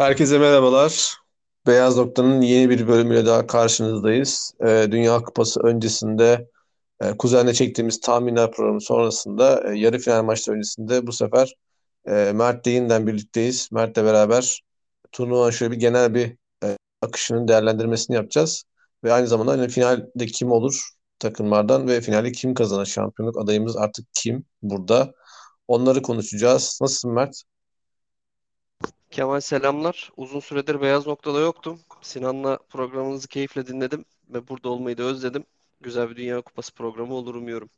Herkese merhabalar. Beyaz Nokta'nın yeni bir bölümüyle daha karşınızdayız. Ee, Dünya Kupası öncesinde e, Kuzen'le çektiğimiz tahminler programı sonrasında e, yarı final maçları öncesinde bu sefer e, Mert yeniden birlikteyiz. Mert'le beraber turnuva şöyle bir genel bir e, akışının değerlendirmesini yapacağız. Ve aynı zamanda hani finalde kim olur takımlardan ve finalde kim kazanır şampiyonluk adayımız artık kim burada. Onları konuşacağız. Nasılsın Mert? Kemal selamlar. Uzun süredir Beyaz Nokta'da yoktum. Sinan'la programınızı keyifle dinledim ve burada olmayı da özledim. Güzel bir Dünya Kupası programı olur umuyorum.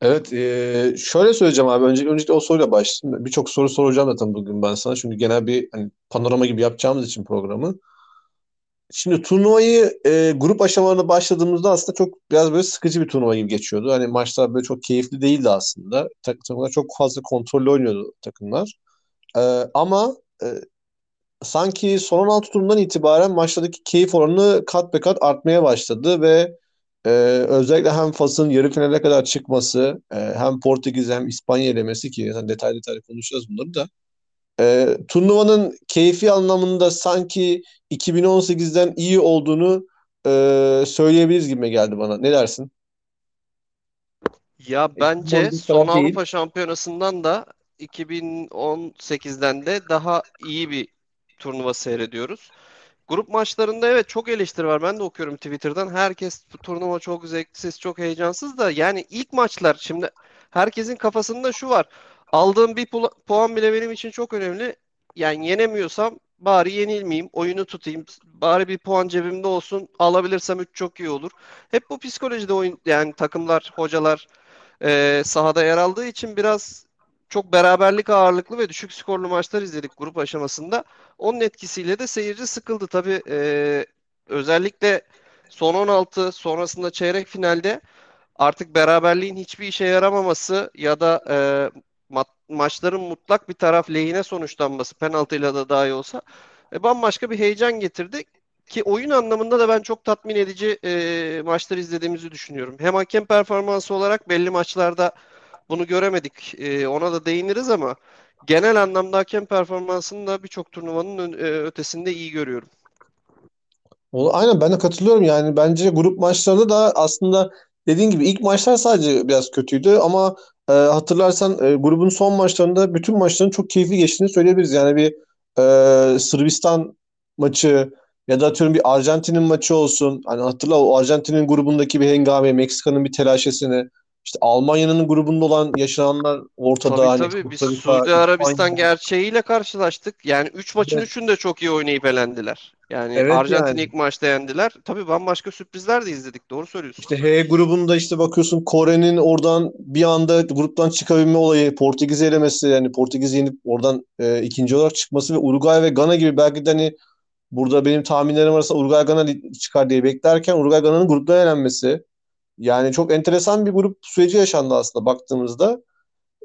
Evet, e, şöyle söyleyeceğim abi. Önce, öncelikle o soruyla başlayayım. Birçok soru soracağım zaten bugün ben sana. Çünkü genel bir hani, panorama gibi yapacağımız için programı. Şimdi turnuvayı e, grup aşamalarına başladığımızda aslında çok biraz böyle sıkıcı bir turnuva gibi geçiyordu. Hani maçlar böyle çok keyifli değildi aslında. Tak- Takımlar çok fazla kontrollü oynuyordu takımlar. E, ama e, sanki son 16 turundan itibaren maçlardaki keyif oranı kat be kat artmaya başladı ve e, özellikle hem Fas'ın yarı finale kadar çıkması e, hem Portekiz hem İspanya elemesi ki yani detaylı detaylı konuşacağız bunları da e, turnuvanın keyfi anlamında sanki 2018'den iyi olduğunu e, söyleyebiliriz gibi geldi bana. Ne dersin? Ya bence Futbolcu son değil. Avrupa Şampiyonası'ndan da 2018'den de daha iyi bir turnuva seyrediyoruz. Grup maçlarında evet çok eleştiri var. Ben de okuyorum Twitter'dan. Herkes bu turnuva çok zevksiz, çok heyecansız da yani ilk maçlar şimdi herkesin kafasında şu var. Aldığım bir pula- puan bile benim için çok önemli. Yani yenemiyorsam bari yenilmeyeyim, oyunu tutayım. Bari bir puan cebimde olsun. Alabilirsem 3 çok iyi olur. Hep bu psikolojide oyun yani takımlar, hocalar e, sahada yer aldığı için biraz çok beraberlik ağırlıklı ve düşük skorlu maçlar izledik grup aşamasında. Onun etkisiyle de seyirci sıkıldı. Tabii e, özellikle son 16 sonrasında çeyrek finalde artık beraberliğin hiçbir işe yaramaması ya da e, ma- maçların mutlak bir taraf lehine sonuçlanması penaltıyla da dahi olsa e, bambaşka bir heyecan getirdi. Ki oyun anlamında da ben çok tatmin edici e, maçlar izlediğimizi düşünüyorum. Hem hakem performansı olarak belli maçlarda bunu göremedik. E, ona da değiniriz ama genel anlamda hakem performansını da birçok turnuvanın e, ötesinde iyi görüyorum. Aynen ben de katılıyorum yani bence grup maçlarında da aslında dediğin gibi ilk maçlar sadece biraz kötüydü ama e, hatırlarsan e, grubun son maçlarında bütün maçların çok keyifli geçtiğini söyleyebiliriz. Yani bir e, Sırbistan maçı ya da atıyorum bir Arjantin'in maçı olsun. Hani hatırla o Arjantin'in grubundaki bir hengame, Meksika'nın bir telaşesini, işte Almanya'nın grubunda olan yaşananlar ortada Tabii hani tabii biz Rica, Suudi. Arabistan gerçeğiyle karşılaştık. Yani 3 maçın Evet, 3'ünü de çok iyi oynayıp elendiler. Yani evet Arjantin yani. ilk maçta yendiler. Tabii bambaşka sürprizler de izledik. Doğru söylüyorsun. İşte H grubunda işte bakıyorsun Kore'nin oradan bir anda gruptan çıkabilme olayı, Portekiz'i elemesi yani Portekiz'i yenip oradan e, ikinci olarak çıkması ve Uruguay ve Gana gibi belki de hani burada benim tahminlerim arasında Uruguay Gana çıkar diye beklerken Uruguay Gana'nın gruptan elenmesi. Yani çok enteresan bir grup süreci yaşandı aslında baktığımızda.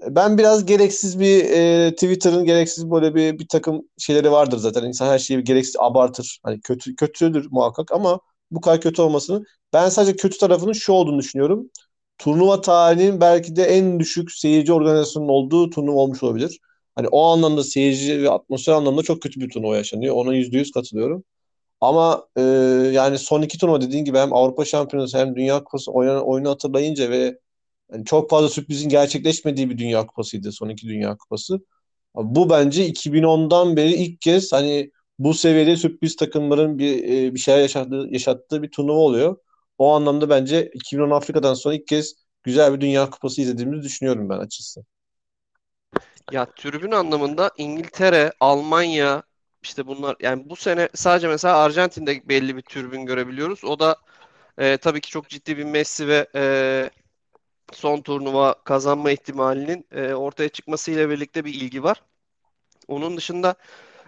Ben biraz gereksiz bir e, Twitter'ın gereksiz böyle bir bir takım şeyleri vardır zaten. İnsan her şeyi gereksiz abartır. Hani kötü kötüdür muhakkak ama bu kadar kötü olmasını ben sadece kötü tarafının şu olduğunu düşünüyorum. Turnuva tarihinin belki de en düşük seyirci organizasyonunun olduğu turnuva olmuş olabilir. Hani o anlamda seyirci ve atmosfer anlamda çok kötü bir turnuva yaşanıyor. Ona yüzde yüz katılıyorum. Ama e, yani son iki turnuva dediğin gibi hem Avrupa Şampiyonası hem Dünya Kupası oynanan oyunu hatırlayınca ve yani çok fazla sürprizin gerçekleşmediği bir Dünya Kupasıydı son iki Dünya Kupası. Bu bence 2010'dan beri ilk kez hani bu seviyede sürpriz takımların bir e, bir şeyler yaşattığı, yaşattığı bir turnuva oluyor. O anlamda bence 2010 Afrika'dan sonra ilk kez güzel bir Dünya Kupası izlediğimizi düşünüyorum ben açıkçası. Ya tribün anlamında İngiltere, Almanya işte bunlar yani bu sene sadece mesela Arjantin'de belli bir tribün görebiliyoruz. O da e, tabii ki çok ciddi bir Messi ve e, son turnuva kazanma ihtimalinin e, ortaya çıkmasıyla birlikte bir ilgi var. Onun dışında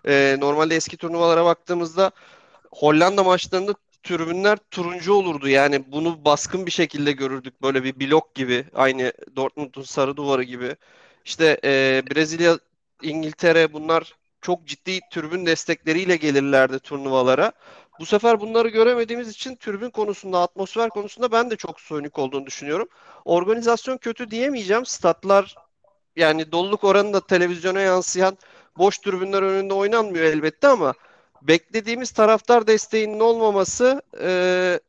e, normalde eski turnuvalara baktığımızda Hollanda maçlarında tribünler turuncu olurdu. Yani bunu baskın bir şekilde görürdük. Böyle bir blok gibi. Aynı Dortmund'un sarı duvarı gibi. İşte e, Brezilya, İngiltere bunlar çok ciddi tribün destekleriyle gelirlerdi turnuvalara. Bu sefer bunları göremediğimiz için tribün konusunda, atmosfer konusunda ben de çok soyunuk olduğunu düşünüyorum. Organizasyon kötü diyemeyeceğim. Statlar yani doluluk oranı da televizyona yansıyan boş tribünler önünde oynanmıyor elbette ama beklediğimiz taraftar desteğinin olmaması e,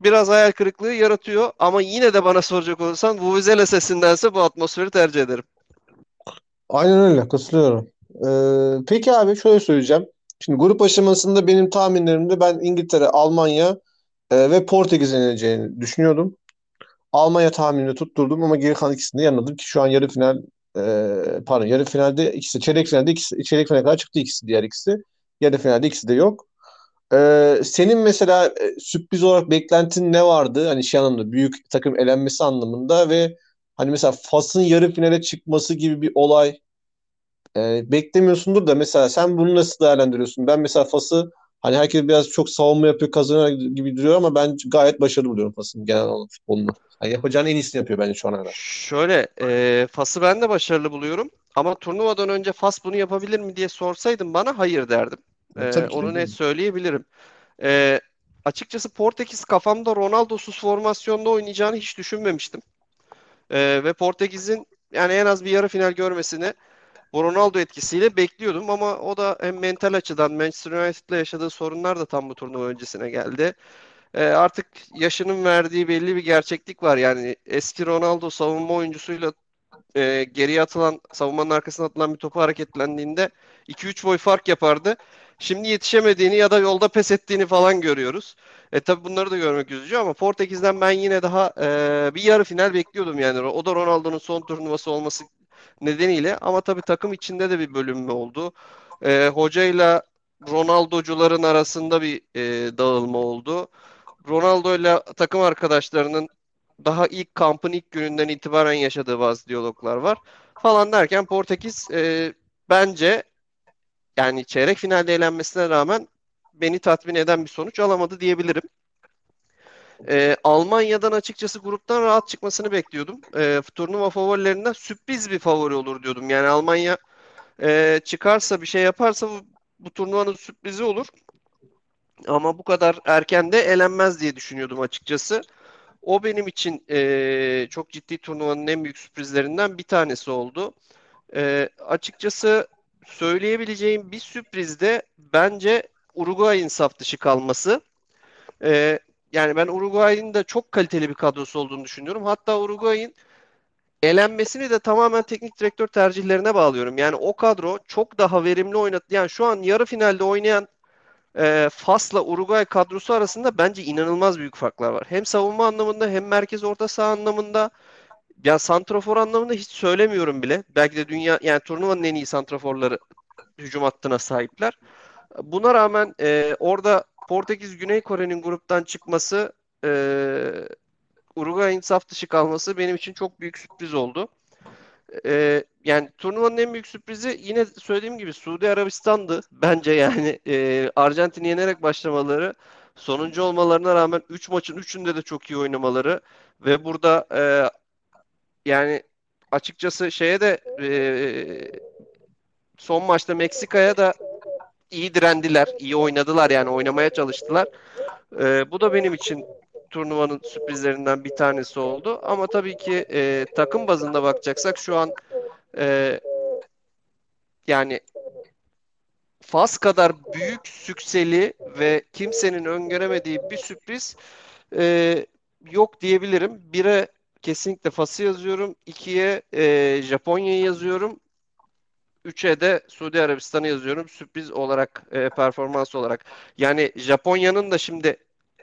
biraz hayal kırıklığı yaratıyor. Ama yine de bana soracak olursan Vuvuzela sesindense bu atmosferi tercih ederim. Aynen öyle katılıyorum. Ee, peki abi şöyle söyleyeceğim. Şimdi grup aşamasında benim tahminlerimde ben İngiltere, Almanya e, ve Portekiz yenileceğini düşünüyordum. Almanya tahminini tutturdum ama geri kalan ikisini de yanıldım ki şu an yarı final e, pardon yarı finalde ikisi çeyrek finalde ikisi çeyrek finale kadar çıktı ikisi diğer ikisi. Yarı finalde ikisi de yok. E, senin mesela e, sürpriz olarak beklentin ne vardı? Hani şey anlamda büyük takım elenmesi anlamında ve hani mesela Fas'ın yarı finale çıkması gibi bir olay e, beklemiyorsundur da mesela sen bunu nasıl değerlendiriyorsun? Ben mesela Fas'ı hani herkes biraz çok savunma yapıyor kazanıyor gibi duruyor ama ben gayet başarılı buluyorum Fas'ın genel olarak futbolunu. Yani yapacağın en iyisini yapıyor bence şu ana kadar. Şöyle, e, Fas'ı ben de başarılı buluyorum. Ama turnuvadan önce Fas bunu yapabilir mi diye sorsaydın bana hayır derdim. E, E, tabii onu net söyleyebilirim. E, açıkçası Portekiz kafamda Ronaldo'suz formasyonda oynayacağını hiç düşünmemiştim. E, ve Portekiz'in yani en az bir yarı final görmesini bu Ronaldo etkisiyle bekliyordum ama o da hem mental açıdan Manchester United'la yaşadığı sorunlar da tam bu turnuva öncesine geldi. E, artık yaşının verdiği belli bir gerçeklik var. Yani eski Ronaldo savunma oyuncusuyla e, geriye atılan savunmanın arkasına atılan bir topu hareketlendiğinde 2-3 boy fark yapardı. Şimdi yetişemediğini ya da yolda pes ettiğini falan görüyoruz. E tabi bunları da görmek üzücü ama Portekiz'den ben yine daha e, bir yarı final bekliyordum yani. O da Ronaldo'nun son turnuvası olması nedeniyle ama tabii takım içinde de bir bölünme oldu. E, hocayla Ronaldo'cuların arasında bir e, dağılma oldu. Ronaldo ile takım arkadaşlarının daha ilk kampın ilk gününden itibaren yaşadığı bazı diyaloglar var falan derken Portekiz e, bence yani çeyrek finalde elenmesine rağmen beni tatmin eden bir sonuç alamadı diyebilirim. E, Almanya'dan açıkçası gruptan rahat çıkmasını bekliyordum. E, turnuva favorilerinden sürpriz bir favori olur diyordum. Yani Almanya e, çıkarsa bir şey yaparsa bu, bu turnuvanın sürprizi olur. Ama bu kadar erken de elenmez diye düşünüyordum açıkçası. O benim için e, çok ciddi turnuvanın en büyük sürprizlerinden bir tanesi oldu. E, açıkçası söyleyebileceğim bir sürpriz de bence Uruguay'ın saf dışı kalması. E, yani ben Uruguay'ın da çok kaliteli bir kadrosu olduğunu düşünüyorum. Hatta Uruguay'ın elenmesini de tamamen teknik direktör tercihlerine bağlıyorum. Yani o kadro çok daha verimli oynadı. Yani şu an yarı finalde oynayan e, Fas'la Uruguay kadrosu arasında bence inanılmaz büyük farklar var. Hem savunma anlamında hem merkez orta saha anlamında ya santrafor anlamında hiç söylemiyorum bile. Belki de dünya yani turnuvanın en iyi santraforları hücum hattına sahipler. Buna rağmen e, orada Portekiz Güney Kore'nin gruptan çıkması e, Uruguay'ın saf dışı kalması benim için çok büyük sürpriz oldu. E, yani turnuvanın en büyük sürprizi yine söylediğim gibi Suudi Arabistan'dı. Bence yani e, Arjantin'i yenerek başlamaları, sonuncu olmalarına rağmen 3 maçın 3'ünde de çok iyi oynamaları ve burada e, yani açıkçası şeye de e, son maçta Meksika'ya da iyi direndiler, iyi oynadılar yani oynamaya çalıştılar. E, bu da benim için turnuvanın sürprizlerinden bir tanesi oldu. Ama tabii ki e, takım bazında bakacaksak şu an e, yani Fas kadar büyük sükseli ve kimsenin öngöremediği bir sürpriz e, yok diyebilirim. Bire kesinlikle Fas'ı yazıyorum. İkiye e, Japonya'yı yazıyorum. Üçe de Suudi Arabistan'ı yazıyorum sürpriz olarak, e, performans olarak. Yani Japonya'nın da şimdi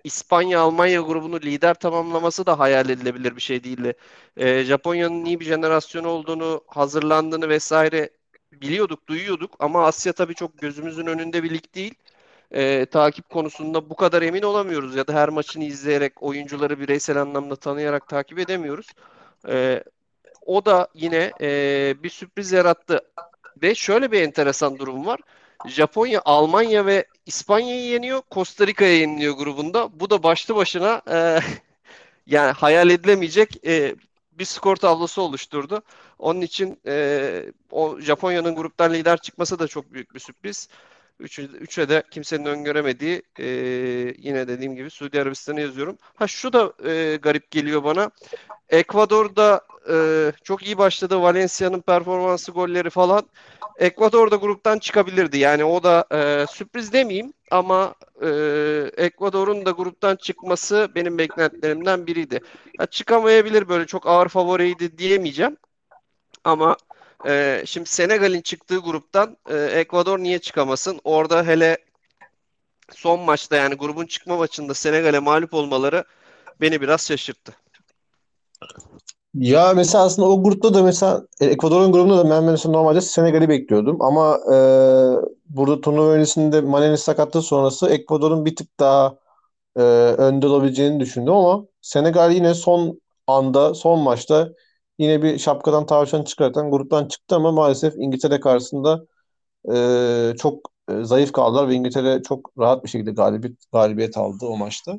İspanya-Almanya grubunu lider tamamlaması da hayal edilebilir bir şey değildi. E, Japonya'nın iyi bir jenerasyon olduğunu, hazırlandığını vesaire biliyorduk, duyuyorduk ama Asya tabii çok gözümüzün önünde bir lig değil. E, takip konusunda bu kadar emin olamıyoruz ya da her maçını izleyerek oyuncuları bireysel anlamda tanıyarak takip edemiyoruz. E, o da yine e, bir sürpriz yarattı. Ve şöyle bir enteresan durum var. Japonya, Almanya ve İspanya'yı yeniyor. Costa Rica'ya yeniliyor grubunda. Bu da başlı başına e, yani hayal edilemeyecek e, bir skor tablosu oluşturdu. Onun için e, o Japonya'nın gruptan lider çıkması da çok büyük bir sürpriz. Üçü, üçe de kimsenin öngöremediği e, yine dediğim gibi Suudi Arabistan'ı yazıyorum. Ha şu da e, garip geliyor bana. Ekvador'da e, çok iyi başladı. Valencia'nın performansı golleri falan. Ekvador da gruptan çıkabilirdi. Yani o da e, sürpriz demeyeyim ama e, Ekvador'un da gruptan çıkması benim beklentilerimden biriydi. Ya, çıkamayabilir böyle çok ağır favoriydi diyemeyeceğim. Ama e, şimdi Senegal'in çıktığı gruptan e, Ekvador niye çıkamasın? Orada hele son maçta yani grubun çıkma maçında Senegal'e mağlup olmaları beni biraz şaşırttı. Ya mesela aslında o grupta da mesela e, Ekvador'un grubunda da ben mesela normalde Senegal'i bekliyordum ama e, burada turnuva öncesinde Mane'nin sakatlığı sonrası Ekvador'un bir tık daha e, önde olabileceğini düşündüm ama Senegal yine son anda son maçta yine bir şapkadan tavşan çıkartan gruptan çıktı ama maalesef İngiltere karşısında e, çok e, zayıf kaldılar ve İngiltere çok rahat bir şekilde galibiyet galibiyet aldı o maçta.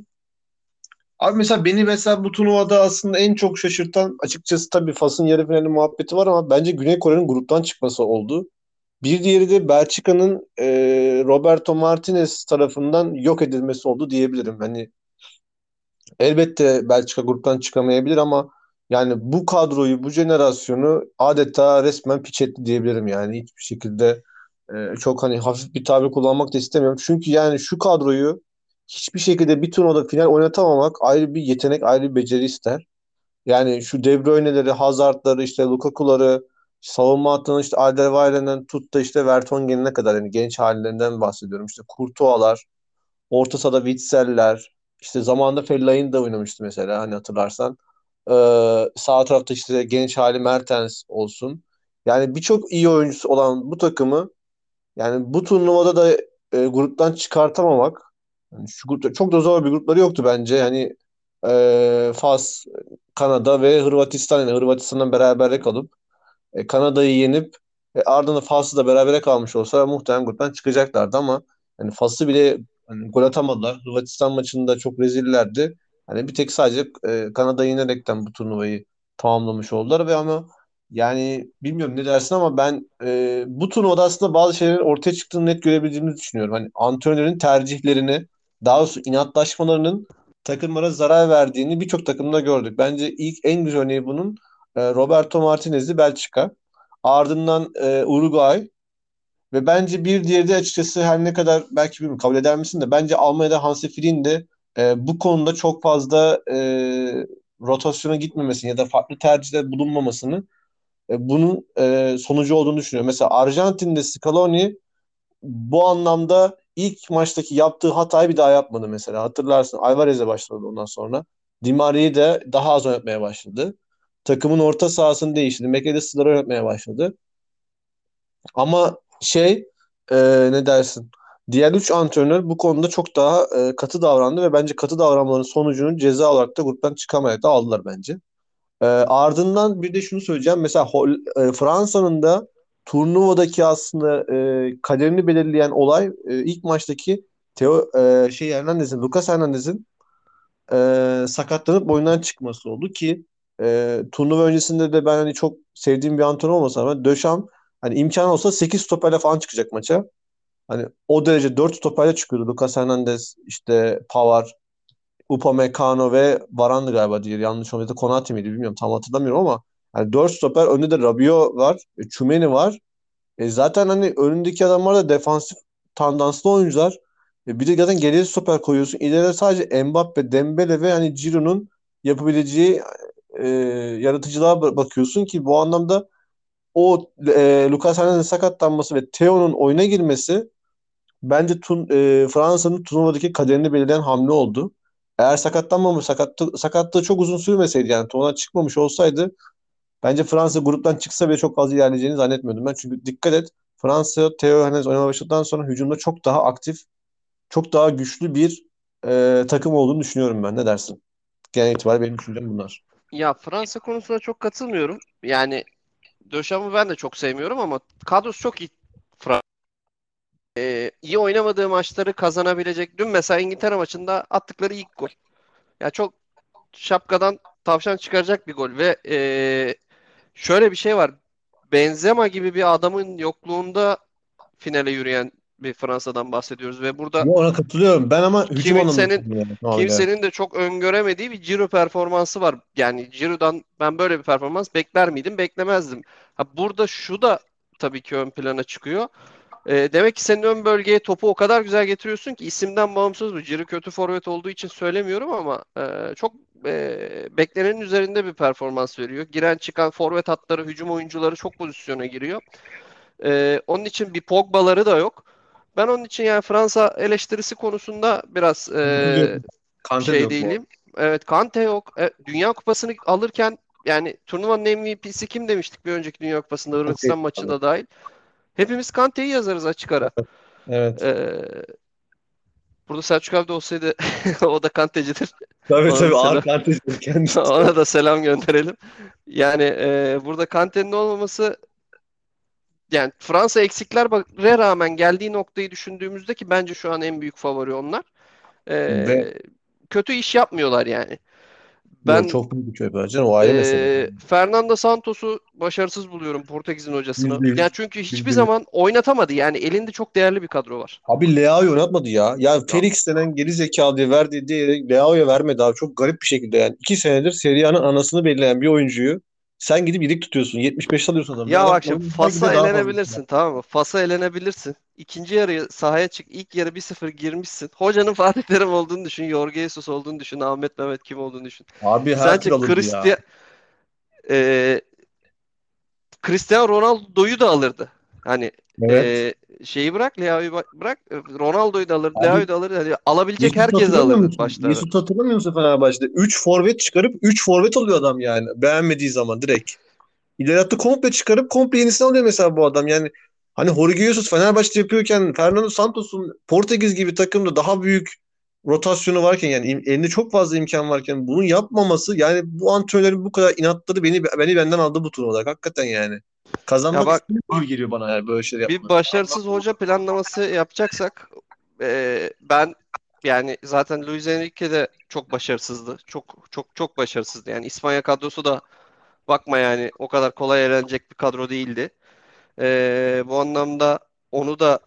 Abi mesela beni mesela bu turnuvada aslında en çok şaşırtan açıkçası tabii Fas'ın yarı finali muhabbeti var ama bence Güney Kore'nin gruptan çıkması oldu. Bir diğeri de Belçika'nın e, Roberto Martinez tarafından yok edilmesi oldu diyebilirim. Hani elbette Belçika gruptan çıkamayabilir ama yani bu kadroyu, bu jenerasyonu adeta resmen piç etti diyebilirim yani. Hiçbir şekilde e, çok hani hafif bir tabir kullanmak da istemiyorum. Çünkü yani şu kadroyu hiçbir şekilde bir turnuvada final oynatamamak ayrı bir yetenek, ayrı bir beceri ister. Yani şu De Bruyne'leri, Hazard'ları, işte Lukaku'ları, savunma hattının işte Alderweireld'den tut da işte Vertonghen'ine kadar yani genç hallerinden bahsediyorum. İşte Courtois'lar, orta sahada Witsel'ler, işte zamanında Fellaini de oynamıştı mesela hani hatırlarsan. Ee, sağ tarafta işte genç hali Mertens olsun. Yani birçok iyi oyuncusu olan bu takımı yani bu turnuvada da e, gruptan çıkartamamak yani şu grupta çok da zor bir grupları yoktu bence. Yani e, Fas, Kanada ve Hırvatistan yani Hırvatistan'dan berabere kalıp e, Kanada'yı yenip e, ardından Fas'ı da berabere kalmış olsa muhtemelen gruptan çıkacaklardı ama yani Fas'ı bile hani, gol atamadılar. Hırvatistan maçında çok rezillerdi. Hani bir tek sadece e, Kanada'yı yenerekten bu turnuvayı tamamlamış oldular ve ama yani bilmiyorum ne dersin ama ben e, bu turnuvada aslında bazı şeylerin ortaya çıktığını net görebildiğimizi düşünüyorum. Hani antrenörün tercihlerini daha doğrusu inatlaşmalarının takımlara zarar verdiğini birçok takımda gördük. Bence ilk en güzel örneği bunun e, Roberto Martinez'li Belçika. Ardından e, Uruguay ve bence bir diğeri de açıkçası her ne kadar belki bilmiyorum kabul eder misin de bence Almanya'da Hansi Flick'in de e, bu konuda çok fazla e, rotasyona gitmemesini ya da farklı tercihte bulunmamasını e, bunun e, sonucu olduğunu düşünüyorum. Mesela Arjantin'de Scaloni bu anlamda ilk maçtaki yaptığı hatayı bir daha yapmadı mesela. Hatırlarsın Alvarez'e başladı ondan sonra. Di Maria'yı da daha az oynatmaya başladı. Takımın orta sahasını değiştirdi. McAllister'ı oynatmaya başladı. Ama şey e, ne dersin? Diğer üç antrenör bu konuda çok daha e, katı davrandı ve bence katı davranmaların sonucunu ceza olarak da gruptan çıkamayarak da aldılar bence. E, ardından bir de şunu söyleyeceğim. Mesela e, Fransa'nın da turnuvadaki aslında e, kaderini belirleyen olay e, ilk maçtaki Theo e, şey Hernandez'in Lucas Hernandez'in e, sakatlanıp oyundan çıkması oldu ki e, turnuva öncesinde de ben hani çok sevdiğim bir antrenör olmasa ama Döşam hani imkan olsa 8 stoperle falan çıkacak maça. Hani o derece 4 stoperle çıkıyordu. Lucas Hernandez, işte Pavard, Upamecano ve Varane galiba diye yanlış olmadı. Konate miydi bilmiyorum tam hatırlamıyorum ama yani 4 stoper önünde de Rabiot var, e, Chumeni var. E zaten hani önündeki adamlar da defansif tandanslı oyuncular. E bir de zaten geriye stoper koyuyorsun. İleride sadece Mbappe, Dembele ve hani Giroud'un yapabileceği e, yaratıcılığa bakıyorsun ki bu anlamda o e, Lucas Hernandez'in sakatlanması ve Theo'nun oyuna girmesi bence tun, e, Fransa'nın turnuvadaki kaderini belirleyen hamle oldu. Eğer sakatlanmamış, sakatlı, sakatlığı çok uzun sürmeseydi yani turnuvadan çıkmamış olsaydı bence Fransa gruptan çıksa bile çok fazla ilerleyeceğini zannetmiyordum ben. Çünkü dikkat et Fransa Theo Hernandez oynamaya başladıktan sonra hücumda çok daha aktif, çok daha güçlü bir e, takım olduğunu düşünüyorum ben. Ne dersin? Genel itibariyle benim düşüncem bunlar. Ya Fransa konusunda çok katılmıyorum. Yani Döşam'ı ben de çok sevmiyorum ama kadrosu çok iyi. Fransa. Ee, iyi oynamadığı maçları kazanabilecek. Dün mesela İngiltere maçında attıkları ilk gol. Ya çok şapkadan tavşan çıkaracak bir gol ve ee, şöyle bir şey var. Benzema gibi bir adamın yokluğunda finale yürüyen bir Fransa'dan bahsediyoruz ve burada ona katılıyorum. Ben ama kimsenin yani. kimsenin de çok öngöremediği bir Ciro performansı var. Yani Ciro'dan ben böyle bir performans bekler miydim? Beklemezdim. Ha, burada şu da tabii ki ön plana çıkıyor. E, demek ki senin ön bölgeye topu o kadar güzel getiriyorsun ki isimden bağımsız bu. Ciri kötü forvet olduğu için söylemiyorum ama e, çok e, beklenenin üzerinde bir performans veriyor. Giren çıkan forvet hatları, hücum oyuncuları çok pozisyona giriyor. E, onun için bir Pogba'ları da yok. Ben onun için yani Fransa eleştirisi konusunda biraz e, Kante şey yok bu değilim. Evet Kante yok. E, Dünya Kupası'nı alırken yani turnuvanın MVP'si kim demiştik bir önceki Dünya Kupası'nda Hırvatistan Kante. maçında dahil. Hepimiz Kante'yi yazarız açık ara. Evet. Ee, burada Selçuk abi de olsaydı o da Kantecidir. Tabii Ona tabii ağır Kante'dir kendisi. ona da selam gönderelim. Yani e, burada Kante'nin olmaması yani Fransa eksiklere rağmen geldiği noktayı düşündüğümüzde ki bence şu an en büyük favori onlar. Ve Ee, kötü iş yapmıyorlar yani. Ben çok büyük bir köpek canım o ayrı mesele. e, Fernando Santos'u başarısız buluyorum Portekiz'in hocasını. Yüz. Yani çünkü hiçbir yüz. zaman oynatamadı. Yani elinde çok değerli bir kadro var. Abi Leao'yu oynatmadı ya. Ya Felix denen geri zekalı diye verdi diyerek Leao'ya vermedi abi. Çok garip bir şekilde yani. iki senedir Serie A'nın anasını belirleyen bir oyuncuyu sen gidip yedik tutuyorsun. 75 alıyorsun adamı. Ya bak şimdi Fas'a elenebilirsin tamam mı? Fas'a elenebilirsin. İkinci yarı sahaya çık. İlk yarı 1-0 girmişsin. Hocanın Fatih Terim olduğunu düşün. Jorge Jesus olduğunu düşün. Ahmet Mehmet kim olduğunu düşün. Abi her Sence alırdı ya. Cristiano e, Cristiano Ronaldo'yu da alırdı. Hani Evet. e, şeyi bırak, Leao'yu bırak. Ronaldo'yu da Abi Leao'yu da alırdı. Hani alabilecek Mesut hatırlamıyor alırdı musun? başlarda. Mesut hatırlamıyor musun Fenerbahçe'de? 3 forvet çıkarıp 3 forvet alıyor adam yani. Beğenmediği zaman direkt. İleri hattı komple çıkarıp komple yenisini alıyor mesela bu adam. Yani hani Jorge Jesus Fenerbahçe yapıyorken Fernando Santos'un Portekiz gibi takımda daha büyük rotasyonu varken yani elinde çok fazla imkan varken bunu yapmaması yani bu antrenörlerin bu kadar inatları beni beni benden aldı bu turnuvalar hakikaten yani. Ya Kazanmak bak gibi geliyor bana yani böyle şeyler bir başarısız hoca planlaması yapacaksak e, ben yani zaten Luis Enrique de çok başarısızdı. Çok çok çok başarısızdı. Yani İspanya kadrosu da bakma yani o kadar kolay elenecek bir kadro değildi. E, bu anlamda onu da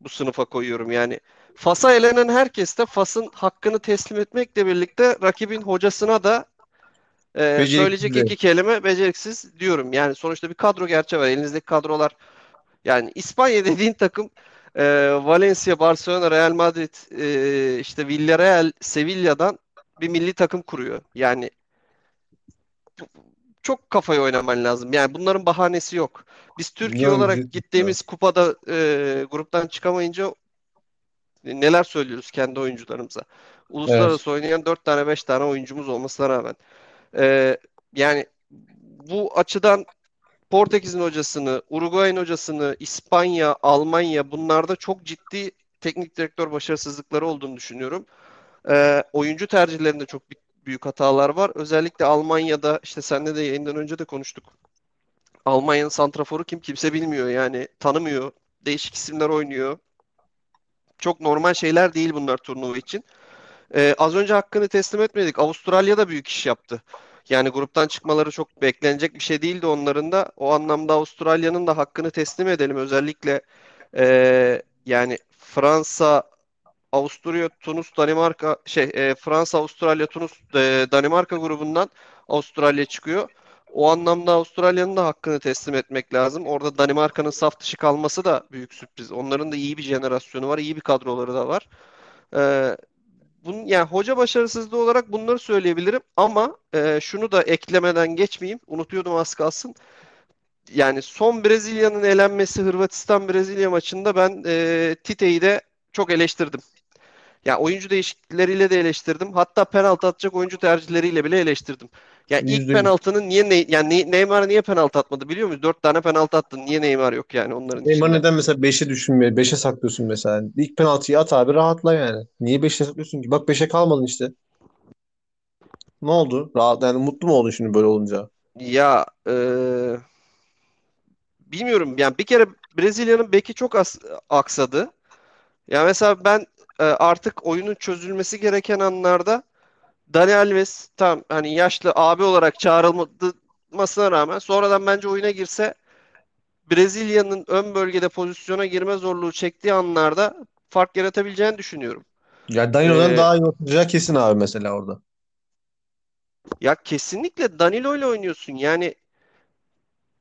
bu sınıfa koyuyorum. Yani Fas'a elenen herkes de Fas'ın hakkını teslim etmekle birlikte rakibin hocasına da e, söyleyecek iki kelime beceriksiz diyorum. Yani sonuçta bir kadro gerçeği var. Elinizdeki kadrolar yani İspanya dediğin takım e, Valencia, Barcelona, Real Madrid, e, işte Villarreal, Sevilla'dan bir milli takım kuruyor. Yani çok kafayı oynaman lazım. Yani bunların bahanesi yok. Biz Türkiye Bilmiyorum olarak gittiğimiz kupada e, gruptan çıkamayınca neler söylüyoruz kendi oyuncularımıza. Uluslararası oynayan 4 tane 5 tane oyuncumuz olmasına rağmen. E, yani bu açıdan Portekiz'in hocasını, Uruguay'ın hocasını, İspanya, Almanya bunlarda çok ciddi teknik direktör başarısızlıkları olduğunu düşünüyorum. Ee, oyuncu tercihlerinde çok büyük hatalar var. Özellikle Almanya'da işte seninle de yayından önce de konuştuk. Almanya'nın santraforu kim kimse bilmiyor yani tanımıyor. Değişik isimler oynuyor. Çok normal şeyler değil bunlar turnuva için. Ee, az önce hakkını teslim etmedik. Avustralya da büyük iş yaptı. Yani gruptan çıkmaları çok beklenecek bir şey değildi onların da. O anlamda Avustralya'nın da hakkını teslim edelim. Özellikle e, yani Fransa, Avusturya, Tunus, Danimarka şey e, Fransa, Avustralya, Tunus, e, Danimarka grubundan Avustralya çıkıyor. O anlamda Avustralya'nın da hakkını teslim etmek lazım. Orada Danimarka'nın saf dışı kalması da büyük sürpriz. Onların da iyi bir jenerasyonu var, iyi bir kadroları da var. Ee, bunun, yani hoca başarısızlığı olarak bunları söyleyebilirim ama e, şunu da eklemeden geçmeyeyim. Unutuyordum az kalsın. Yani son Brezilya'nın elenmesi Hırvatistan-Brezilya maçında ben e, Tite'yi de çok eleştirdim. Ya oyuncu değişiklikleriyle de eleştirdim. Hatta penaltı atacak oyuncu tercihleriyle bile eleştirdim. Ya ilk Yüzde yüz. penaltının niye ne, yani Ne- Neymar niye penaltı atmadı biliyor musun? Dört tane penaltı attın. Niye Neymar yok yani onların Neymar içinde? neden mesela 5'e düşünmüyor? 5'e saklıyorsun mesela. İlk penaltıyı at abi rahatla yani. Niye 5'e saklıyorsun ki? Bak 5'e kalmadın işte. Ne oldu? Rahat yani mutlu mu oldun şimdi böyle olunca? Ya e, bilmiyorum yani bir kere Brezilya'nın beki çok as- aksadı. Ya mesela ben e, artık oyunun çözülmesi gereken anlarda Dani Alves tam hani yaşlı abi olarak çağrılmasına rağmen sonradan bence oyuna girse Brezilya'nın ön bölgede pozisyona girme zorluğu çektiği anlarda fark yaratabileceğini düşünüyorum. Ya Danilo E, daha iyi oynayacağı kesin abi mesela orada. ya kesinlikle Danilo ile oynuyorsun. Yani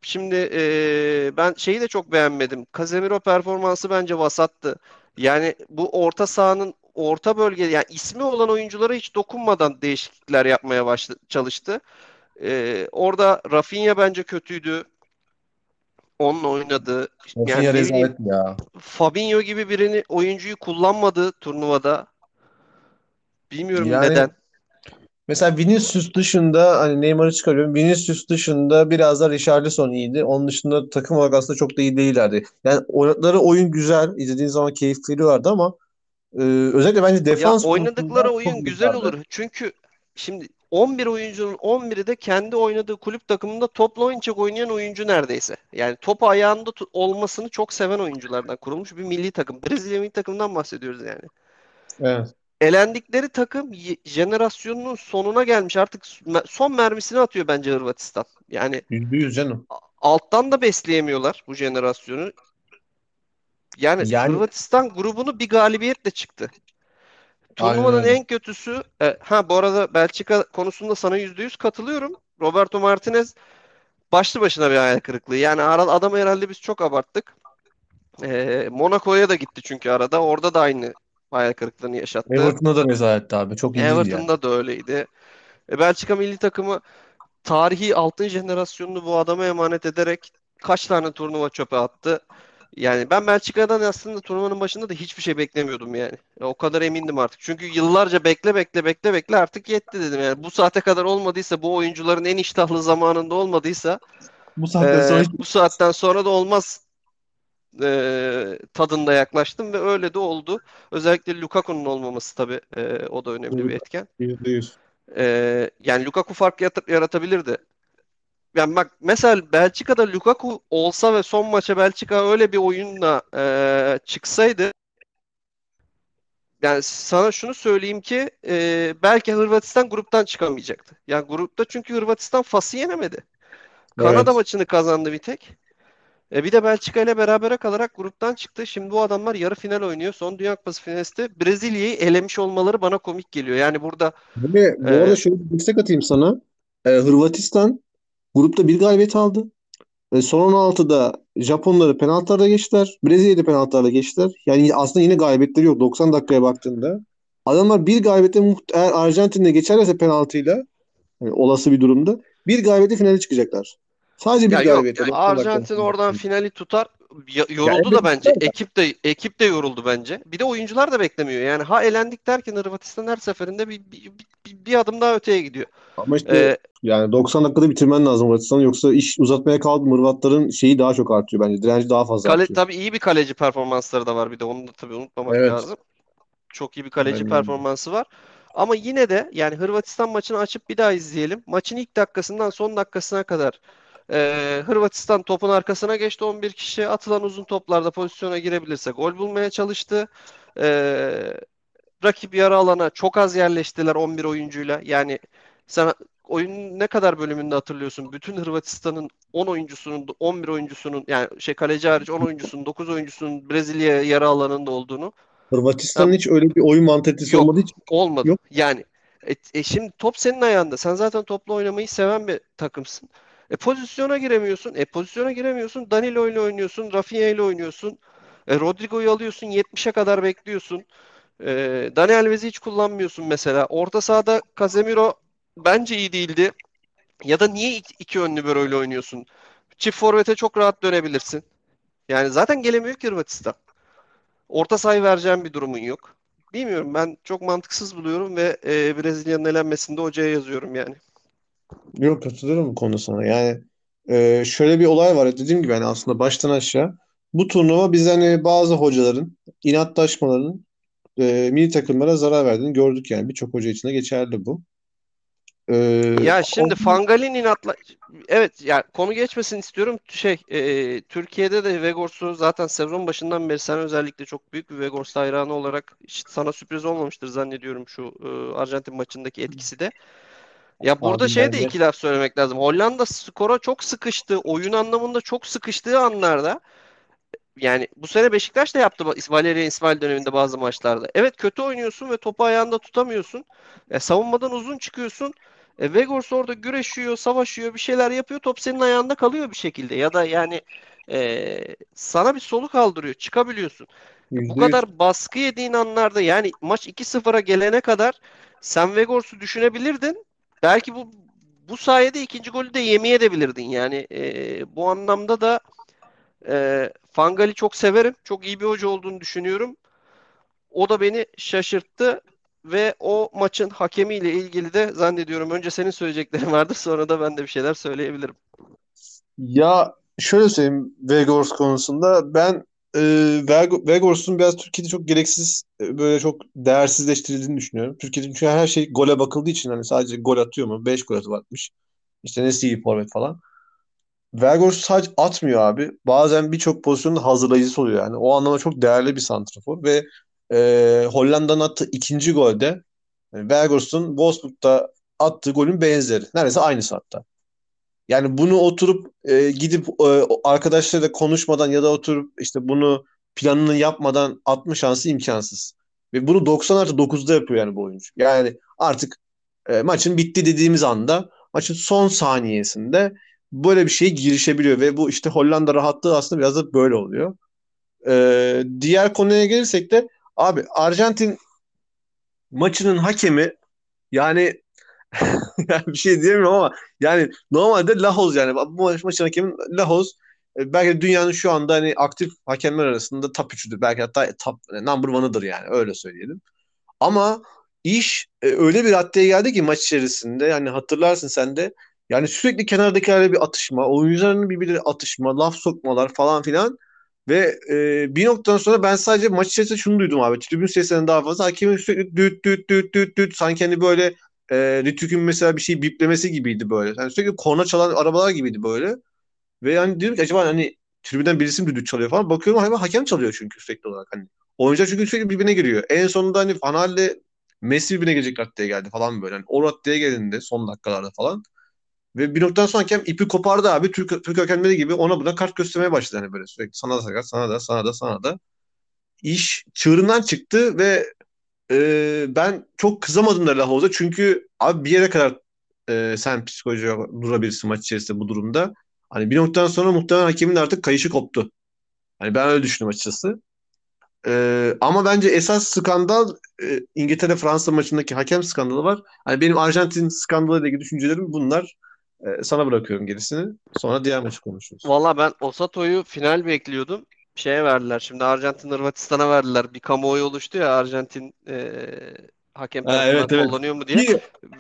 Şimdi eee, ben şeyi de çok beğenmedim. Casemiro performansı bence vasattı. Yani bu orta sahanın orta bölge yani ismi olan oyunculara hiç dokunmadan değişiklikler yapmaya başladı, çalıştı. Eee, orada Rafinha bence kötüydü. Onunla oynadı. Rafinha Yani rezalet ya. Fabinho gibi birini oyuncuyu kullanmadı turnuvada. Bilmiyorum Yani neden. mesela Vinicius dışında hani Neymar'ı çıkarıyorum. Vinicius dışında biraz da Richarlison iyiydi. Onun dışında takım olarak aslında çok da iyi değillerdi. Yani oynadıkları oyun güzel. İzlediğin zaman keyif veriyorlardı ama e, özellikle bence Ya defans konusunda oynadıkları oyun güzel olur. Çünkü şimdi 11 oyuncunun 11'i de kendi oynadığı kulüp takımında topla oynayacak oynayan oyuncu neredeyse. Yani topu ayağında tu- olmasını çok seven oyunculardan kurulmuş bir milli takım. Brezilya milli takımından bahsediyoruz yani. Evet. Elendikleri takım jenerasyonunun sonuna gelmiş. Artık son mermisini atıyor bence Hırvatistan. Yani Yüzde yüz canım. a- alttan da besleyemiyorlar bu jenerasyonu. Yani Yani Hırvatistan grubunu bir galibiyetle çıktı. aynen Turnuvanın öyle. en kötüsü e, ha bu arada Belçika konusunda sana %100 katılıyorum. Roberto Martinez başlı başına bir hayal kırıklığı. Yani ara- adam herhalde biz çok abarttık. E, Monaco'ya da gitti çünkü arada. Orada da aynı hayal kırıklığını yaşattı. Everton'da da rezaletti abi. Çok iyi yani. Everton'da da öyleydi. E, Belçika milli takımı tarihi altın jenerasyonunu bu adama emanet ederek kaç tane turnuva çöpe attı. Yani ben Belçika'dan aslında turnuvanın başında da hiçbir şey beklemiyordum yani. Ya o kadar emindim artık. Çünkü yıllarca bekle bekle bekle bekle artık yetti dedim. Yani bu saate kadar olmadıysa bu oyuncuların en iştahlı zamanında olmadıysa Bu saatten sonra e, hiç bu saatten sonra da olmaz e, tadında yaklaştım ve öyle de oldu. Özellikle Lukaku'nun olmaması tabii e, o da önemli bir etken. yüzde yüz. E, yani Lukaku fark yaratabilirdi. Yani bak mesela Belçika'da Lukaku olsa ve son maça Belçika öyle bir oyunla e, çıksaydı yani sana şunu söyleyeyim ki e, belki Hırvatistan gruptan çıkamayacaktı. Yani grupta çünkü Hırvatistan Fas'ı yenemedi. Kanada Evet. maçını kazandı bir tek. E, bir de Belçika ile berabere kalarak gruptan çıktı. Şimdi bu adamlar yarı final oynuyor. Son Dünya Kupası finalisti Brezilya'yı elemiş olmaları bana komik geliyor. Yani burada Ve bu arada e, şöyle bir destek atayım sana. Ee, Hırvatistan grupta bir galibiyet aldı. Ve son 16'da Japonları penaltılarda geçtiler. Brezilya'yı da penaltılarda geçtiler. Yani aslında yine galibiyetleri yok 90 dakikaya baktığında. Adamlar bir galibiyetle muht- eğer Arjantin'de geçerlerse penaltıyla yani olası bir durumda bir galibiyetle finale çıkacaklar. Sadece ya bir yok 90 dakika. Arjantin oradan finali tutar. Ya- Ya yoruldu da bence. da. Ekip de ekip de yoruldu bence. Bir de oyuncular da beklemiyor. Yani ha elendik derken Hırvatistan her seferinde bir, bir, bir, bir adım daha öteye gidiyor. Ama işte E, yani 90 dakikada bitirmen lazım Hırvatistan'ı. Yoksa iş uzatmaya kaldı Hırvatların şeyi daha çok artıyor bence. Direnci daha fazla kale artıyor. tabii iyi bir kaleci performansları da var bir de onu da tabii unutmamak Evet. lazım. Çok iyi bir kaleci Aynen performansı var. Ama yine de yani Hırvatistan maçını açıp bir daha izleyelim. Maçın ilk dakikasından son dakikasına kadar e, Hırvatistan topun arkasına geçti 11 kişi. Atılan uzun toplarda pozisyona girebilirse gol bulmaya çalıştı. E, rakip yarı alana çok az yerleştiler 11 oyuncuyla. Yani sen oyunun ne kadar bölümünde hatırlıyorsun? Bütün Hırvatistan'ın 10 oyuncusunun 11 oyuncusunun yani şey kaleci hariç 10 oyuncusunun 9 oyuncusunun Brezilya yarı alanında olduğunu. Hırvatistan'ın hiç öyle bir oyun mantalitesi olmadığı Yok, için olmadı. yok. Yani e, e, şimdi top senin ayağında. Sen zaten topla oynamayı seven bir takımsın. E pozisyona giremiyorsun. E pozisyona giremiyorsun. Danilo ile oynuyorsun, Rafinha ile oynuyorsun. E, Rodrigo'yu alıyorsun, 70'e kadar bekliyorsun. E, Dani Alves'i hiç kullanmıyorsun mesela. Orta sahada Casemiro bence iyi değildi. Ya da niye iki, iki ön libero ile oynuyorsun? Çift forvete çok rahat dönebilirsin. Yani zaten gelemiyor ki Hırvatistan. Orta sayı vereceğim bir durumun yok. Bilmiyorum ben çok mantıksız buluyorum ve e, Brezilya'nın elenmesini de hocaya yazıyorum yani. Yok katılıyorum bu konuda sana. Yani e, şöyle bir olay var. Dediğim gibi yani aslında baştan aşağı bu turnuva biz hani bazı hocaların inatlaşmalarının e, milli takımlara zarar verdiğini gördük yani. Birçok hoca için de geçerli bu. E, Ya o- şimdi Fangal'in inatla evet ya konu geçmesin istiyorum. Şey e, Türkiye'de de Vegors'u zaten sezon başından beri sen özellikle çok büyük bir Vegors hayranı olarak sana sürpriz olmamıştır zannediyorum şu e, Arjantin maçındaki etkisi de. Ya burada abi şey de iki laf söylemek lazım. Hollanda skora çok sıkıştı. Oyun anlamında çok sıkıştığı anlarda Yani bu sene Beşiktaş da yaptı Valerian İsmail döneminde bazı maçlarda. Evet kötü oynuyorsun ve topu ayağında tutamıyorsun. E, savunmadan uzun çıkıyorsun. E, Vegors orada güreşiyor, savaşıyor, bir şeyler yapıyor. Top senin ayağında kalıyor bir şekilde. Ya da yani e, sana bir soluk aldırıyor. Çıkabiliyorsun. Bu %100. kadar baskı yediğin anlarda yani maç 2-0'a gelene kadar sen Vegors'u düşünebilirdin. Belki bu bu sayede ikinci golü de yemeyebilirdin. Yani e, bu anlamda da e, Fangal'i çok severim. Çok iyi bir hoca olduğunu düşünüyorum. O da beni şaşırttı ve o maçın hakemiyle ilgili de zannediyorum önce senin söyleyeceklerin vardır sonra da ben de bir şeyler söyleyebilirim. Ya şöyle söyleyeyim Vegors konusunda ben e, Veg- Vegors'un biraz Türkiye'de çok gereksiz e, böyle çok değersizleştirildiğini düşünüyorum. Türkiye'de çünkü her şey gole bakıldığı için hani sadece gol atıyor mu? 5 gol atmış. İşte nesi iyi forvet falan. Vergors sadece atmıyor abi. Bazen birçok pozisyonda hazırlayıcısı oluyor yani. O anlamda çok değerli bir santrafor ve e, Hollanda'nın attığı ikinci golde yani Vergors'un Wolfsburg'da attığı golün benzeri. Neredeyse aynısı hatta. Yani bunu oturup e, gidip e, arkadaşlarıyla konuşmadan ya da oturup işte bunu planını yapmadan atma şansı imkansız. Ve bunu 90 artı 9'da yapıyor yani bu oyuncu. Yani artık e, maçın bitti dediğimiz anda maçın son saniyesinde böyle bir şeye girişebiliyor ve bu işte Hollanda rahatlığı aslında biraz da böyle oluyor. E, diğer konuya gelirsek de abi Arjantin maçının hakemi yani yani bir şey diyemiyorum ama yani normalde Lahoz yani bu maç, maçın hakemi Lahoz e, belki dünyanın şu anda hani aktif hakemler arasında top 3'üdür. Belki hatta top number one'ıdır yani öyle söyleyelim. Ama iş e, öyle bir raddeye geldi ki maç içerisinde yani hatırlarsın sen de yani sürekli kenardakilerle bir atışma, oyuncuların birbirleri atışma, laf sokmalar falan filan ve e, bir noktadan sonra ben sadece maç içerisinde şunu duydum abi. Tribün sesinden daha fazla hakemin sürekli düt düt düt düt düt sanki hani böyle e, Ritük'ün mesela bir şey biplemesi gibiydi böyle. Yani sürekli korna çalan arabalar gibiydi böyle. Ve yani diyorum ki acaba hani tribünden birisi mi düdük çalıyor falan. Bakıyorum hemen hakem çalıyor çünkü sürekli olarak hani. Oyuncular çünkü sürekli birbirine giriyor. En sonunda hani Fanal'le Messi birbirine gelecek raddeye geldi falan böyle. Yani o raddeye gelindi son dakikalarda falan. Ve bir noktadan sonra hakem ipi kopardı abi. Türk, Türk hakemleri gibi ona buna kart göstermeye başladı hani böyle sürekli. Sana da sakat, sana da, sana da, sana da. İş çığırından çıktı ve e, ben çok kızamadım da Lahovuz'a. Çünkü abi bir yere kadar e, sen psikolojiye durabilirsin maç içerisinde bu durumda. Hani bir noktadan sonra muhtemelen hakemin artık kayışı koptu. Hani ben öyle düşündüm açıkçası. Ee, ama bence esas skandal e, İngiltere-Fransa maçındaki hakem skandalı var. Hani benim Arjantin skandalı ile ilgili düşüncelerim bunlar. Ee, sana bırakıyorum gerisini. Sonra diğer maçı konuşuruz. Valla ben Osato'yu final bekliyordum. Şeye verdiler. Şimdi Arjantin Hırvatistan'a verdiler. Bir kamuoyu oluştu ya Arjantin e, hakem Ha, evet evet. kullanıyor mu diye. Bir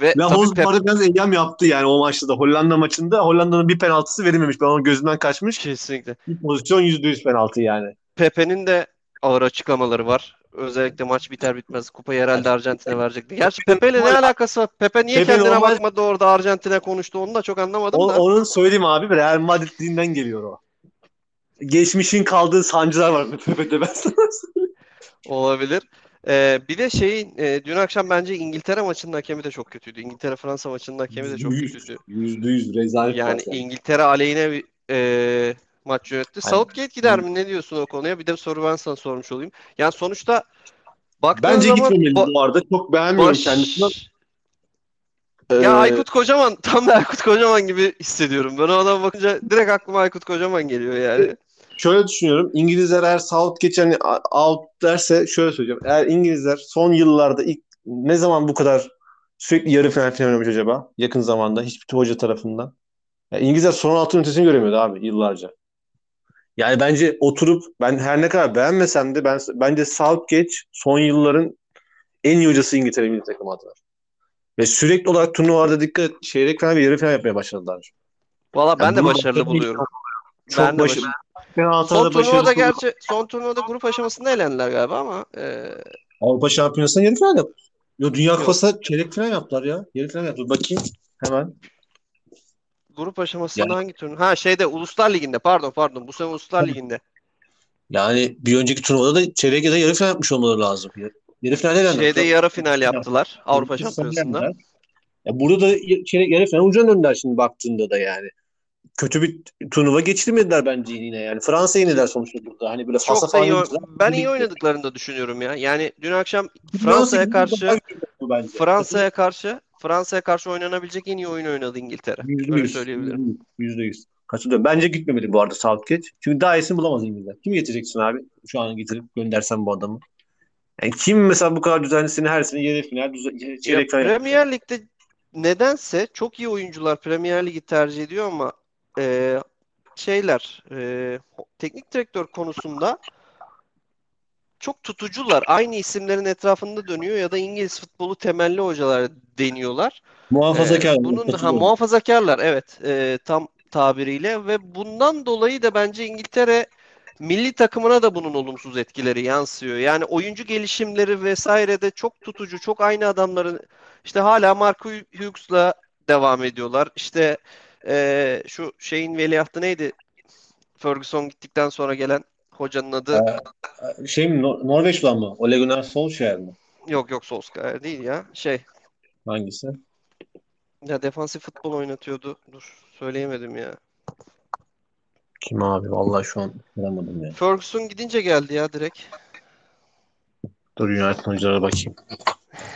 Ve tabii Lahoz Pep biraz eyyam yaptı yani o maçta da. Hollanda maçında Hollanda'nın bir penaltısı verilmemiş. Ben onun gözünden kaçmış. kesinlikle. Bir pozisyon %100 penaltı yani. Pepe'nin de ağır açıklamaları var. Özellikle maç biter bitmez kupayı herhalde Arjantin'e verecekti. Gerçi Pepe ile ne alakası var? Pepe niye Pepe kendine normal- bakmadı orada Arjantin'e konuştu onu da çok anlamadım O, da. onun söyleyeyim abi Real Madrid'inden geliyor o. Geçmişin kaldığı sancılar var Pepe'de ben sana. Olabilir. Ee, bir de şeyin e, dün akşam bence İngiltere maçının hakemi de çok kötüydü. İngiltere-Fransa maçının hakemi de çok kötüydü. Yüzde yüz rezalet Yani yani. İngiltere aleyhine bir e, maç yönetti. Aynen. Southgate gider mi? Ne diyorsun o konuya? Bir de soru ben sana sormuş olayım. Yani sonuçta baktığın Bence zaman gitmemeli bu arada. Çok beğenmiyorum baş- kendisini. Ee, Ya Aykut Kocaman tam da Aykut Kocaman gibi hissediyorum. Ben o adama bakınca direkt aklıma Aykut Kocaman geliyor yani. Şöyle düşünüyorum. İngilizler eğer Southgate hani out derse şöyle söyleyeceğim. Eğer İngilizler son yıllarda ilk ne zaman bu kadar sürekli yarı final final oynamış acaba? Yakın zamanda hiçbir hoca tarafından. Ya İngilizler son altın ötesini göremiyordu abi yıllarca. Yani bence oturup ben her ne kadar beğenmesem de ben bence Southgate son yılların en iyi hocası İngiltere milli takımı adına. Ve sürekli olarak turnuvalarda dikkat çeyrek final ve yarı final yapmaya başladılar. Valla ben Yani de başarılı buluyorum. Çok Ben de başarılı. Son turnuvada gerçi son turnuvada grup aşamasında elendiler galiba ama e, Avrupa Şampiyonası'nda yarı final yaptı. Yo Dünya Yok. Kupası'na çeyrek final yaptılar ya. Yarı final yaptılar. Bakayım hemen. grup aşamasında Yani- hangi turnuva? Ha şeyde Uluslar Ligi'nde pardon pardon bu sene Uluslar Tabii. Ligi'nde. Yani bir önceki turnuvada da çeyrek ya da yarı final yapmış olmaları lazım. Yarı, yarı finalde elendiler. Şeyde yarı final yaptılar Avrupa final Şampiyonası'nda. Ya burada da çeyrek yarı final ucuna döndüler şimdi baktığında da yani. Kötü bir turnuva geçirmediler bence yine yani. Fransa yenildiler sonuçta burada. Hani böyle fasa Çok da iyi, ben iyi oynadıklarını da düşünüyorum ya. Yani dün akşam Fransa Fransa'ya karşı. Fransa'ya karşı Fransa'ya karşı oynanabilecek en iyi oyun oynadı İngiltere. Yüzde Öyle yüz. söyleyebilirim. Yüzde yüz. Katılıyorum. Bence gitmemeli bu arada Southgate. Çünkü daha iyisini bulamaz İngilizler. Kim getireceksin abi? Şu an getirip göndersen bu adamı. Yani kim mesela bu kadar düzenlisini her sene yarı final, çeyrek final? Premier Lig'de nedense çok iyi oyuncular Premier Lig'i tercih ediyor ama e, şeyler e, teknik direktör konusunda çok tutucular. Aynı isimlerin etrafında dönüyor ya da İngiliz futbolu temelli hocalar deniyorlar. Ee, Muhafazakar. bunun ha, muhafazakarlar evet e, tam tabiriyle ve bundan dolayı da bence İngiltere milli takımına da bunun olumsuz etkileri yansıyor. Yani oyuncu gelişimleri vesaire de çok tutucu, çok aynı adamların işte hala Mark Hughes'la devam ediyorlar. İşte e, şu şeyin veliahtı neydi? Ferguson gittikten sonra gelen hocanın adı Ee, şey mi? Nor- Norveç'ten mı? Ole Gunnar Solskjaer mi? yok yok Solskjaer değil ya. Şey Hangisi? ya defansif futbol oynatıyordu. Dur söyleyemedim ya. Kim abi? Vallahi şu an bulamadım ya. Ferguson gidince geldi ya direkt. Dur United oyunculara bakayım.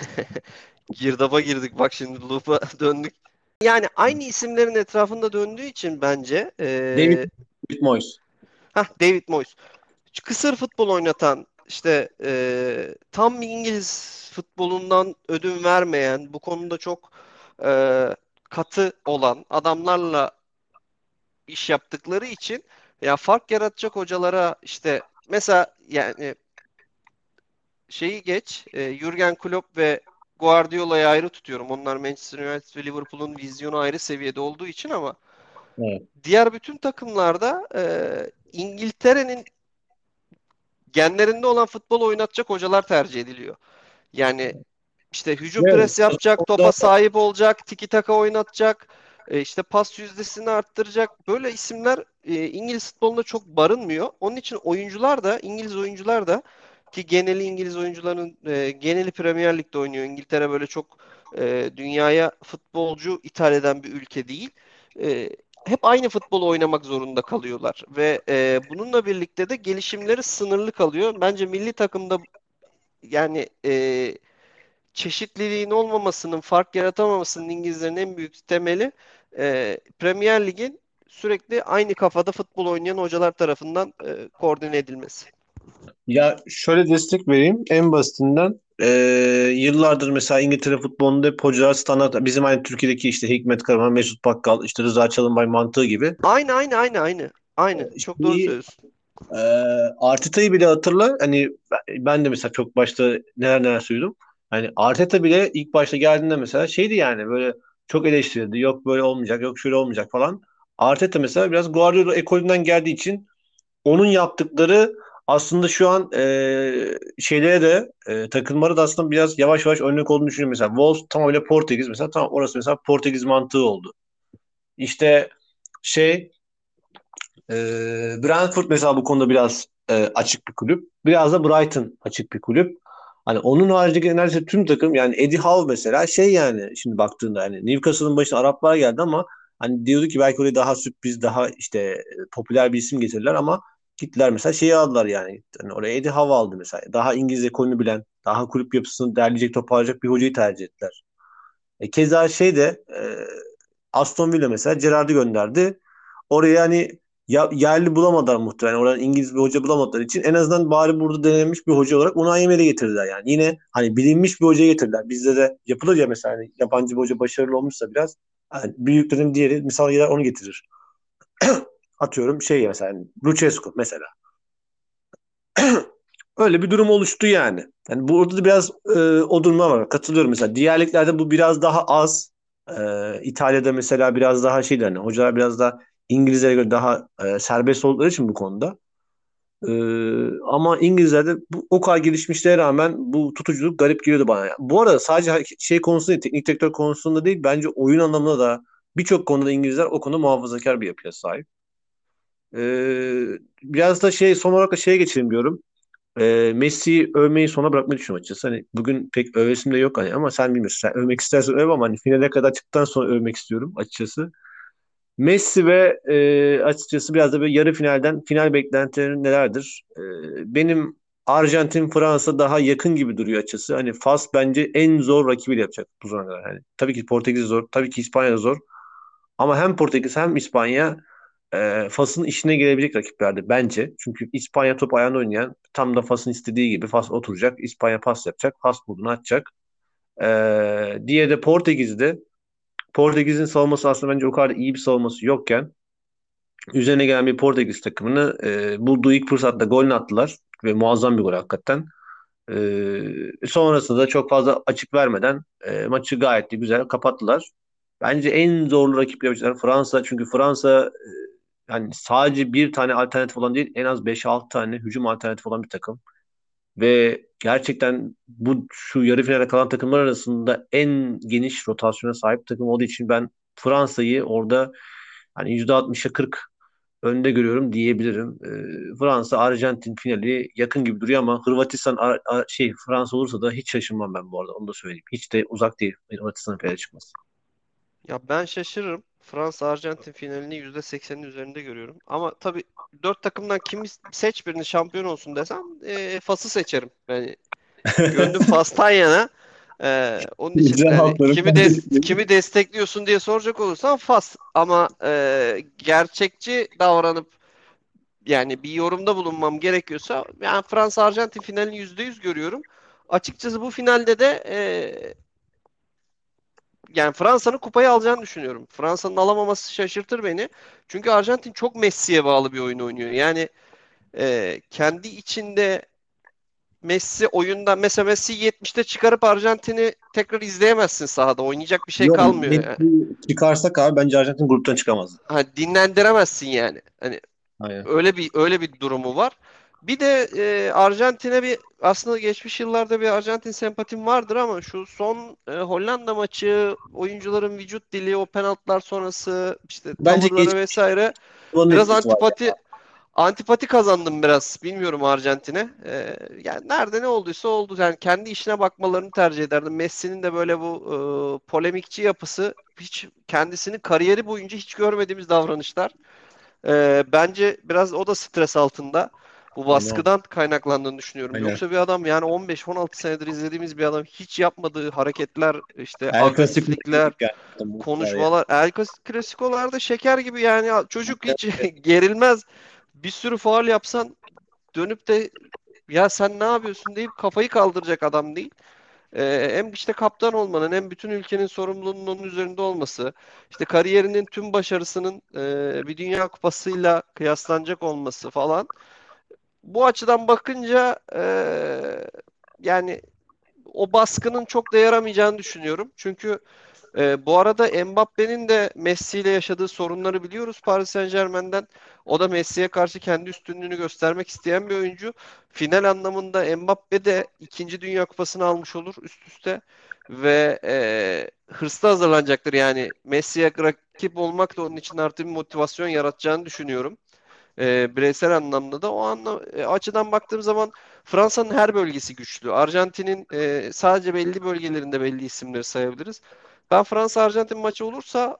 Girdaba girdik bak şimdi loop'a döndük. Yani aynı isimlerin etrafında döndüğü için bence eee David, Moyes. hah, David Moyes. Kısır futbol oynatan işte eee, tam İngiliz futbolundan ödün vermeyen bu konuda çok eee, katı olan adamlarla iş yaptıkları için ya fark yaratacak hocalara işte mesela yani şeyi geç e, Jurgen Klopp ve Guardiola'yı ayrı tutuyorum. Onlar Manchester United ve Liverpool'un vizyonu ayrı seviyede olduğu için ama Evet. diğer bütün takımlarda e, İngiltere'nin genlerinde olan futbol oynatacak hocalar tercih ediliyor. Yani işte hücum Evet. pres yapacak, topa sahip olacak, tiki taka oynatacak, e, işte pas yüzdesini arttıracak. Böyle isimler e, İngiliz futbolunda çok barınmıyor. Onun için oyuncular da, İngiliz oyuncular da ki geneli İngiliz oyuncuların e, geneli Premier Lig'de oynuyor. İngiltere böyle çok e, dünyaya futbolcu ithal eden bir ülke değil. E, hep aynı futbolu oynamak zorunda kalıyorlar ve e, bununla birlikte de gelişimleri sınırlı kalıyor. Bence milli takımda yani e, çeşitliliğin olmamasının, fark yaratamamasının İngilizlerin en büyük temeli e, Premier Lig'in sürekli aynı kafada futbol oynayan hocalar tarafından e, koordine edilmesi. Ya şöyle destek vereyim. En basitinden eee, yıllardır mesela İngiltere futbolunda hep hocalar standart bizim aynı Türkiye'deki işte Hikmet Karaman, Mesut Bakkal, işte Rıza Çalınbay mantığı gibi. Aynı aynı aynı aynı. Aynı. Çok doğru söylüyorsun. Eee Arteta'yı bile hatırla. Hani ben- ben de mesela çok başta neler neler söyledim. Hani Arteta bile ilk başta geldiğinde mesela şeydi yani böyle çok eleştirildi. Yok böyle olmayacak, yok şöyle olmayacak falan. Arteta mesela biraz Guardiola ekolünden geldiği için onun yaptıkları aslında şu an e, şeylere de e, takımlara da aslında biraz yavaş yavaş örnek olduğunu düşünüyorum. Mesela Wolves tamamıyla Portekiz mesela tam orası mesela Portekiz mantığı oldu. İşte şey e, Brentford mesela bu konuda biraz e, açık bir kulüp. Biraz da Brighton açık bir kulüp. Hani onun haricindeki neredeyse tüm takım yani Eddie Howe mesela şey yani şimdi baktığında hani Newcastle'ın başına Araplar geldi ama hani diyordu ki belki oraya daha sürpriz daha işte popüler bir isim getirirler ama gittiler mesela şeyi aldılar yani. Hani oraya Eddie Howe aldı mesela. Daha İngiliz ekolünü bilen, daha kulüp yapısını derleyecek, toparlayacak bir hocayı tercih ettiler. E, keza şey de e, Aston Villa mesela Gerrard'ı gönderdi. Oraya hani ya, yerli bulamadılar muhtemelen. Oradan İngiliz bir hoca bulamadıkları için en azından bari burada denenmiş bir hoca olarak Unai Emery'i getirdiler yani. Yine hani bilinmiş bir hocayı getirdiler. Bizde de yapılır ya mesela hani yabancı bir hoca başarılı olmuşsa biraz hani büyüklerin diğeri misal gider onu getirir. Atıyorum şey mesela hani Lucescu mesela. Öyle bir durum oluştu yani. Yani burada da biraz e, o duruma var. Katılıyorum mesela. Diğer bu biraz daha az. E, İtalya'da mesela biraz daha şeydi hani hocalar biraz daha İngilizlere göre daha e, serbest oldukları için bu konuda. E, ama İngilizlerde bu, o kadar gelişmişliğe rağmen bu tutuculuk garip geliyordu bana. Yani bu arada sadece şey konusunda değil, teknik direktör konusunda değil bence oyun anlamında da birçok konuda İngilizler o konuda muhafazakar bir yapıya sahip. E, biraz da şey son olarak da şeye geçelim diyorum. E, Messi'yi övmeyi sona bırakmayı düşünüyorum açıkçası. Hani bugün pek övesim de yok hani ama sen bilmiyorsun. Sen övmek istersen öv ama hani finale kadar çıktıktan sonra övmek istiyorum açıkçası. Messi ve e, açıkçası biraz da böyle yarı finalden final beklentilerin nelerdir? E, benim Arjantin Fransa daha yakın gibi duruyor açısı. Hani Fas bence en zor rakibiyle yapacak bu zamana kadar. Yani tabii ki Portekiz zor, tabii ki İspanya zor. Ama hem Portekiz hem İspanya e, Fas'ın işine gelebilecek rakiplerdi bence. Çünkü İspanya top ayağında oynayan tam da Fas'ın istediği gibi Fas oturacak. İspanya pas yapacak. Fas bulduğunu atacak. E, diye de Portekiz'de Portekiz'in savunması aslında bence o kadar iyi bir savunması yokken üzerine gelen bir Portekiz takımını e, bulduğu ilk fırsatta golünü attılar ve muazzam bir gol hakikaten. E, sonrasında da çok fazla açık vermeden e, maçı gayet de güzel kapattılar. Bence en zorlu rakip yapacaklar Fransa çünkü Fransa e, yani sadece bir tane alternatif olan değil en az 5-6 tane hücum alternatif olan bir takım. Ve gerçekten bu şu yarı finale kalan takımlar arasında en geniş rotasyona sahip takım olduğu için ben Fransa'yı orada hani %60'a 40 önde görüyorum diyebilirim. E, Fransa Arjantin finali yakın gibi duruyor ama Hırvatistan Ar- Ar- şey Fransa olursa da hiç şaşırmam ben bu arada onu da söyleyeyim. Hiç de uzak değil Hırvatistan'ın finale çıkması. Ya ben şaşırırım. Fransa-Arjantin finalini %80'in üzerinde görüyorum. Ama tabii dört takımdan kimi seç birini şampiyon olsun desem e, Fas'ı seçerim. Yani gönlüm Fas'tan yana. E, onun için yani kimi de, kimi destekliyorsun diye soracak olursan Fas. Ama e, gerçekçi davranıp yani bir yorumda bulunmam gerekiyorsa yani Fransa-Arjantin finalini %100 görüyorum. Açıkçası bu finalde de e, yani Fransa'nın kupayı alacağını düşünüyorum. Fransa'nın alamaması şaşırtır beni. Çünkü Arjantin çok Messi'ye bağlı bir oyun oynuyor. Yani e, kendi içinde Messi oyunda mesela Messi 70'te çıkarıp Arjantin'i tekrar izleyemezsin sahada. Oynayacak bir şey Yok, kalmıyor. Messi Yani. çıkarsak abi bence Arjantin gruptan çıkamaz. Ha, dinlendiremezsin yani. Hani Aynen. öyle bir öyle bir durumu var. Bir de e, Arjantin'e bir aslında geçmiş yıllarda bir Arjantin sempatim vardır ama şu son e, Hollanda maçı, oyuncuların vücut dili, o penaltılar sonrası işte Bence tavırları vesaire Onun biraz var. antipati antipati kazandım biraz. Bilmiyorum Arjantin'e. E, yani nerede ne olduysa oldu. Yani kendi işine bakmalarını tercih ederdim. Messi'nin de böyle bu e, polemikçi yapısı hiç kendisini kariyeri boyunca hiç görmediğimiz davranışlar. Ee, bence biraz o da stres altında. Bu baskıdan kaynaklandığını düşünüyorum. Aynen. Yoksa bir adam yani 15-16 senedir izlediğimiz bir adam hiç yapmadığı hareketler, işte agresiflikler, konuşmalar. El Clasico'larda şeker gibi yani çocuk hiç gerilmez. Bir sürü faul yapsan dönüp de ya sen ne yapıyorsun deyip kafayı kaldıracak adam değil. Ee, hem işte kaptan olmanın hem bütün ülkenin sorumluluğunun onun üzerinde olması, işte kariyerinin tüm başarısının e, bir Dünya Kupası'yla kıyaslanacak olması falan. Bu açıdan bakınca e, yani o baskının çok da yaramayacağını düşünüyorum. Çünkü e, bu arada Mbappe'nin de Messi ile yaşadığı sorunları biliyoruz Paris Saint-Germain'den. O da Messi'ye karşı kendi üstünlüğünü göstermek isteyen bir oyuncu. Final anlamında Mbappe de ikinci Dünya Kupası'nı almış olur üst üste. Ve e, hırslı hazırlanacaktır. Yani Messi'ye rakip olmak da onun için artı bir motivasyon yaratacağını düşünüyorum. E, bireysel anlamda da o anla, e, açıdan baktığım zaman Fransa'nın her bölgesi güçlü. Arjantin'in e, sadece belli bölgelerinde belli isimleri sayabiliriz. Ben Fransa-Arjantin maçı olursa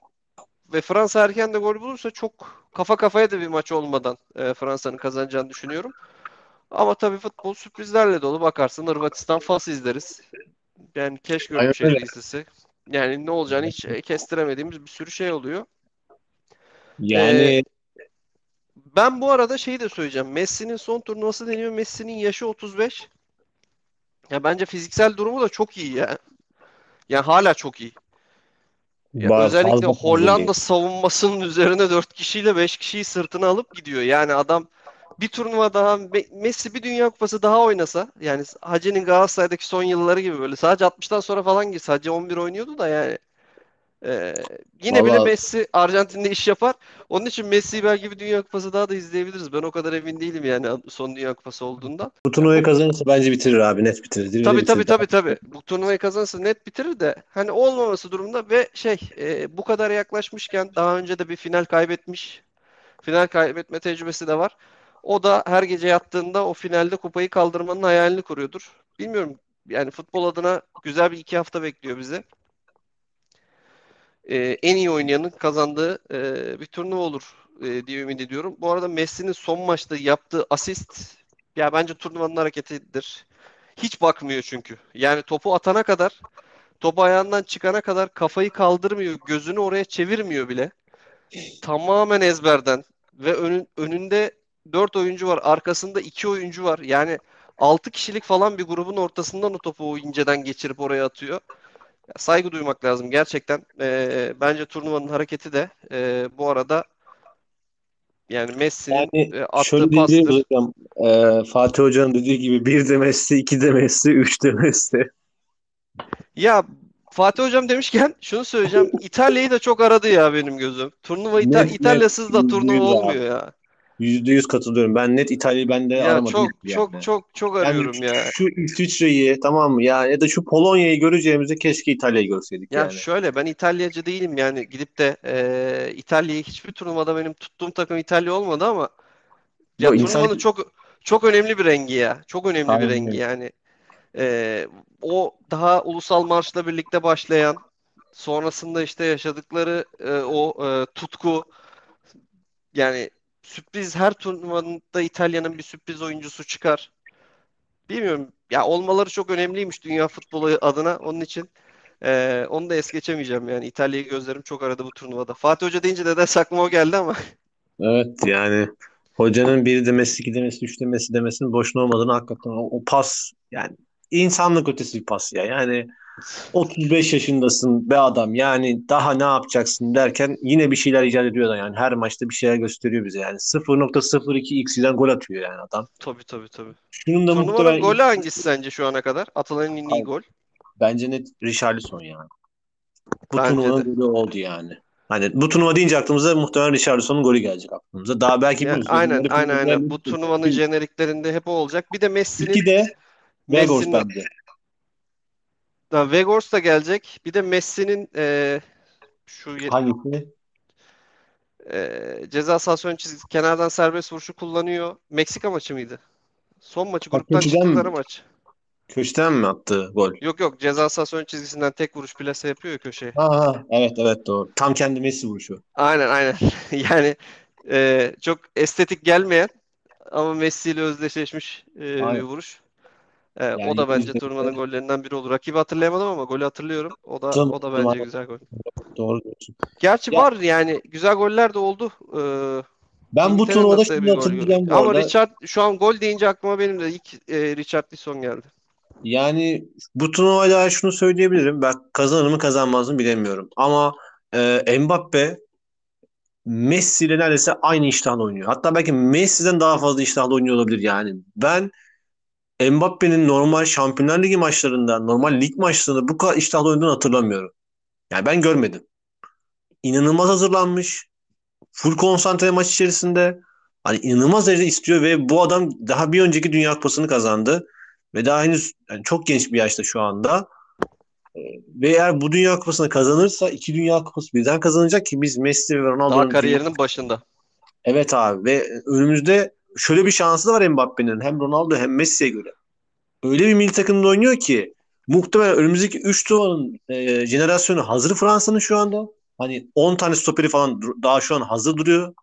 ve Fransa erken de gol bulursa çok kafa kafaya da bir maç olmadan e, Fransa'nın kazanacağını düşünüyorum. Ama tabii futbol sürprizlerle dolu. Bakarsın Hırvatistan Fas izleriz. Yani keşke öyle bir şey istese. Yani ne olacağını hiç e, kestiremediğimiz bir sürü şey oluyor. Yani Ben bu arada şeyi de söyleyeceğim. Messi'nin son turnuvası deniyor. Messi'nin yaşı 35. Ya bence fiziksel durumu da çok iyi ya. Yani hala çok iyi. Ya Ba- özellikle Hollanda değil. savunmasının üzerine 4 kişiyle 5 kişiyi sırtına alıp gidiyor. Yani adam bir turnuva daha Me- Messi bir Dünya Kupası daha oynasa yani Hacı'nin Galatasaray'daki son yılları gibi böyle sadece 60'tan sonra falan girse Hacı 11 oynuyordu da yani Ee, yine bile Vallahi- Messi Arjantin'de iş yapar. Onun için Messi'yi belki bir Dünya Kupası daha da izleyebiliriz. Ben o kadar emin değilim yani son Dünya Kupası olduğundan. Bu turnuvayı kazanırsa bence bitirir abi. Net bitirir. Direkt Tabii tabii tabii tabii. Bu turnuvayı kazanırsa net bitirir de hani olmaması durumda ve şey e, bu kadar yaklaşmışken daha önce de bir final kaybetmiş. Final kaybetme tecrübesi de var. O da her gece yattığında o finalde kupayı kaldırmanın hayalini kuruyordur. Bilmiyorum yani futbol adına güzel bir iki hafta bekliyor bizi. E, en iyi oynayanın kazandığı e, bir turnuva olur e, diye ümit ediyorum. Bu arada Messi'nin son maçta yaptığı asist Ya bence turnuvanın hareketidir. Hiç bakmıyor çünkü. Yani topu atana kadar, topu ayağından çıkana kadar kafayı kaldırmıyor, gözünü oraya çevirmiyor bile. Tamamen ezberden ve önün, önünde 4 oyuncu var, arkasında 2 oyuncu var. Yani 6 kişilik falan bir grubun ortasından o topu o inceden geçirip oraya atıyor. Saygı duymak lazım gerçekten. Ee, bence turnuvanın hareketi de e, bu arada yani Messi'nin Yani e, attığı pastır. hocam. e, Fatih Hoca'nın dediği gibi bir de Messi, iki de Messi, üç de Messi. Ya Fatih Hocam demişken şunu söyleyeceğim. İtalya'yı da çok aradı ya benim gözüm. Turnuva İta- İtalya'sız da turnuva olmuyor ya. Yüzde yüz katılıyorum. Ben net İtalya'yı ben de Ya aramadım çok yani. çok çok çok Yani arıyorum ya. şu İsviçre'yi tamam mı ya ya da şu Polonya'yı göreceğimize keşke İtalya'yı görseydik Ya yani. şöyle ben İtalyacı değilim yani gidip de e, İtalya'yı hiçbir turnuvada benim tuttuğum takım İtalya olmadı ama ya Yo turnuvanın çok çok önemli bir rengi ya. Çok önemli bir Aynen rengi öyle. yani. E, o daha ulusal marşla birlikte başlayan sonrasında işte yaşadıkları e, o e, tutku yani sürpriz her turnuvada İtalya'nın bir sürpriz oyuncusu çıkar. Bilmiyorum ya olmaları çok önemliymiş dünya futbolu adına. Onun için e, onu da es geçemeyeceğim yani. İtalya'yı gözlerim çok aradı bu turnuvada. Fatih Hoca deyince nedense aklıma o geldi ama Evet yani hocanın bir demesi, iki demesi, üç demesi demesinin boşuna olmadığını hakikaten o, o pas yani insanlık ötesi bir pas ya. Yani 35 yaşındasın be adam yani daha ne yapacaksın derken yine bir şeyler icat ediyor da yani her maçta bir şeyler gösteriyor bize yani 0.02 x'den gol atıyor yani adam. tabii tabii tabii. Şunun da Turnuvanın muhtemelen golü hangisi sence şu ana kadar? Atılan en iyi gol. bence net Richarlison yani. Bu Bence turnuvanın de. golü oldu yani. Hani bu turnuva deyince aklımıza muhtemelen Richarlison'un golü gelecek aklımıza. Daha belki Ya, bilmiyoruz. aynen aynen aynen. Bu turnuvanın jeneriklerinde hep o olacak. Bir de Messi'nin İki de Messi'nin bence. Ha, Weghorst da gelecek. Bir de Messi'nin e, şu Hangisi? e, ceza sahası ön çizgisi kenardan serbest vuruşu kullanıyor. Meksika maçı mıydı? Son maçı gruptan mi? çıktıkları maç. Köşeden mi attı gol? Yok yok ceza sahası ön çizgisinden tek vuruş plase yapıyor ya köşeye. Ha, ha, evet evet doğru. Tam kendi Messi vuruşu. Aynen aynen. Yani e, çok estetik gelmeyen ama Messi ile özdeşleşmiş e, bir Aynen. Vuruş. E, o Yani da bence yüzde turnuvanın gollerinden biri olur. Rakibi hatırlayamadım ama golü hatırlıyorum. O da o da bence güzel gol. Doğru diyorsun. Gerçi Ya var yani güzel goller de oldu. E, ben bu turnuvada şunu hatırlayacağım bu Ama arada. Richard şu an gol deyince aklıma benim de ilk e, Richarlison geldi. Yani bu turnuvada şunu söyleyebilirim. Ben kazanır mı kazanmaz mı bilemiyorum. Ama e, Mbappe Messi ile neredeyse aynı iştahla oynuyor. Hatta belki Messi'den daha fazla iştahla oynuyor olabilir yani. Ben Mbappe'nin normal Şampiyonlar Ligi maçlarında, normal lig maçlarında bu kadar iştahlı oynadığını hatırlamıyorum. Yani ben görmedim. İnanılmaz hazırlanmış. Full konsantre maç içerisinde. Hani inanılmaz derecede istiyor ve bu adam daha bir önceki Dünya Kupası'nı kazandı. Ve daha henüz yani çok genç bir yaşta şu anda. Ee, Ve eğer bu Dünya Kupası'nı kazanırsa iki Dünya Kupası birden kazanacak ki biz Messi ve Daha Ronaldo'nun kariyerinin başında. Evet abi ve önümüzde şöyle bir şansı da var Mbappe'nin hem Ronaldo hem Messi'ye göre. Öyle bir milli takımda oynuyor ki muhtemelen önümüzdeki 3 turnuvanın e, jenerasyonu hazır Fransa'nın şu anda. Hani 10 tane stoperi falan daha şu an hazır duruyor.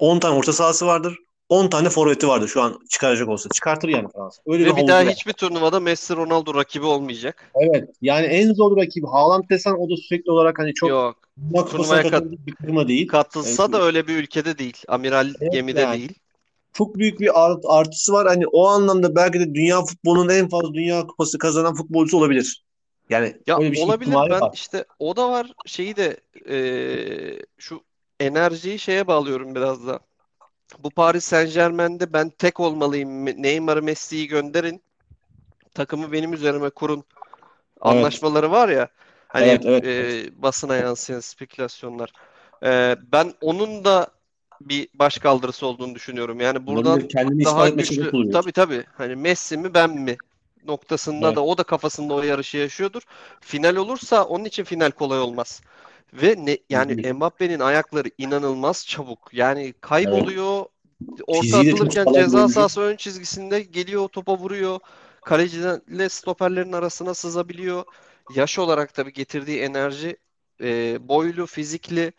10 tane orta sahası vardır. 10 tane forveti vardır şu an çıkaracak olsa. Çıkartır yani Fransa. Öyle bir Ve bir havuzu daha hiçbir turnuvada Messi Ronaldo rakibi olmayacak. Evet. Yani en zor rakibi Haaland desen o da sürekli olarak hani çok Yok. Turnuvaya kat- bir firma değil. katılsa da öyle bir ülkede değil. Amiral Evet gemide yani. değil. Çok büyük bir art- artısı var. Hani o anlamda belki de dünya futbolunun en fazla dünya kupası kazanan futbolcusu olabilir. Yani Ya öyle bir şey olabilir ihtimali ben var. işte o da var şeyi de eee, şu enerjiyi şeye bağlıyorum biraz da. Bu Paris Saint-Germain'de ben tek olmalıyım. Neymar'ı Messi'yi gönderin. Takımı benim üzerime kurun. Evet. Anlaşmaları var ya. Hani Evet, evet. e, basına yansıyan spekülasyonlar. E, ben onun da bir başkaldırısı olduğunu düşünüyorum. Yani buradan Olabilir. Kendini daha güçlü tabii tabii hani Messi mi ben mi noktasında Evet. da o da kafasında o yarışı yaşıyordur. Final olursa onun için final kolay olmaz. Ve ne yani. Mbappe'nin ayakları inanılmaz çabuk. Yani kayboluyor. Orta Fiziği de çok atılırken ceza sahası ön çizgisinde geliyor topa vuruyor. Kaleciyle stoperlerin arasına sızabiliyor. Yaş olarak tabii getirdiği enerji e, boylu, fizikli,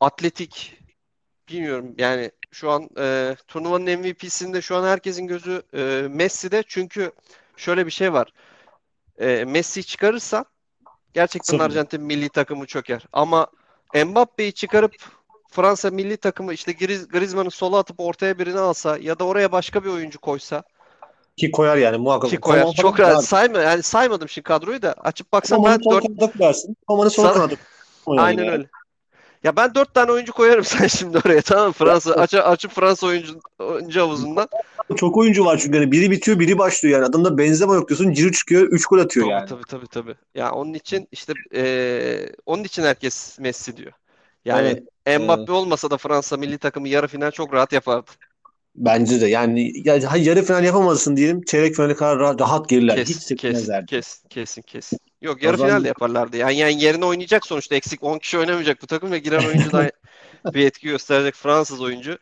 atletik bilmiyorum yani Şu an e, turnuvanın MVP'sinde şu an herkesin gözü e, Messi'de. Çünkü şöyle bir şey var. E, Messi çıkarırsa gerçekten Sıfır. Arjantin milli takımı çöker. Ama Mbappe'yi çıkarıp Fransa milli takımı işte Griez, Griezmann'ı sola atıp ortaya birini alsa ya da oraya başka bir oyuncu koysa Ki koyar yani muhakkak. ki koyar. Koman Çok rahat. Sayma, yani saymadım şimdi kadroyu da açıp baksam Koman'ı ben sol 4 kanada koyarsın. Koman'ı sol kanada Aynen öyle. Ya ben dört tane oyuncu koyarım sen şimdi oraya tamam? Fransa aç, açıp Fransa oyuncu, oyuncu havuzundan. Çok oyuncu var çünkü. Yani biri bitiyor biri başlıyor yani. Adamda Benzema yok diyorsun. Ciro çıkıyor 3 gol atıyor Tabii yani. tabii tabii tabii. Ya onun için işte eee, onun için herkes Messi diyor. Yani Evet. Mbappe olmasa da Fransa milli takımı yarı final çok rahat yapardı. Bence de yani ya, yarı final yapamazsın diyelim. Çeyrek finale kadar rahat, rahat gelirler. Hiç Kes, kes, sekmezler. kes, kesin, kesin. Yok yarı zaman- final de yaparlardı. Yani, yani yerine oynayacak sonuçta eksik 10 kişi oynamayacak bu takım ve giren oyuncu da bir etki gösterecek Fransız oyuncu.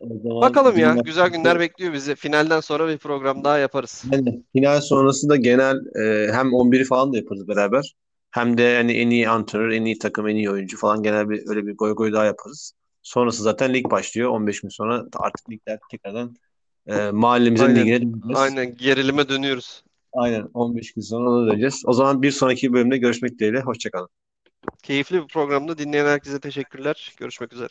Zaman bakalım ya güzel günler bekliyor bizi. Finalden sonra bir program daha yaparız. Aynen. Final sonrası da genel e, hem 11'i falan da yaparız beraber. Hem de hani en iyi antrenör, en iyi takım, en iyi oyuncu falan genel bir öyle bir goy goy daha yaparız. Sonrası zaten lig başlıyor. 15 gün sonra artık ligler tekrardan e, mahallemizin Aynen. ligine döneceğiz. Aynen gerilime dönüyoruz. Aynen 15 gün sonra ona döneceğiz. O zaman bir sonraki bölümde görüşmek dileğiyle. Hoşçakalın. Keyifli bir programda dinleyen herkese teşekkürler. Görüşmek üzere.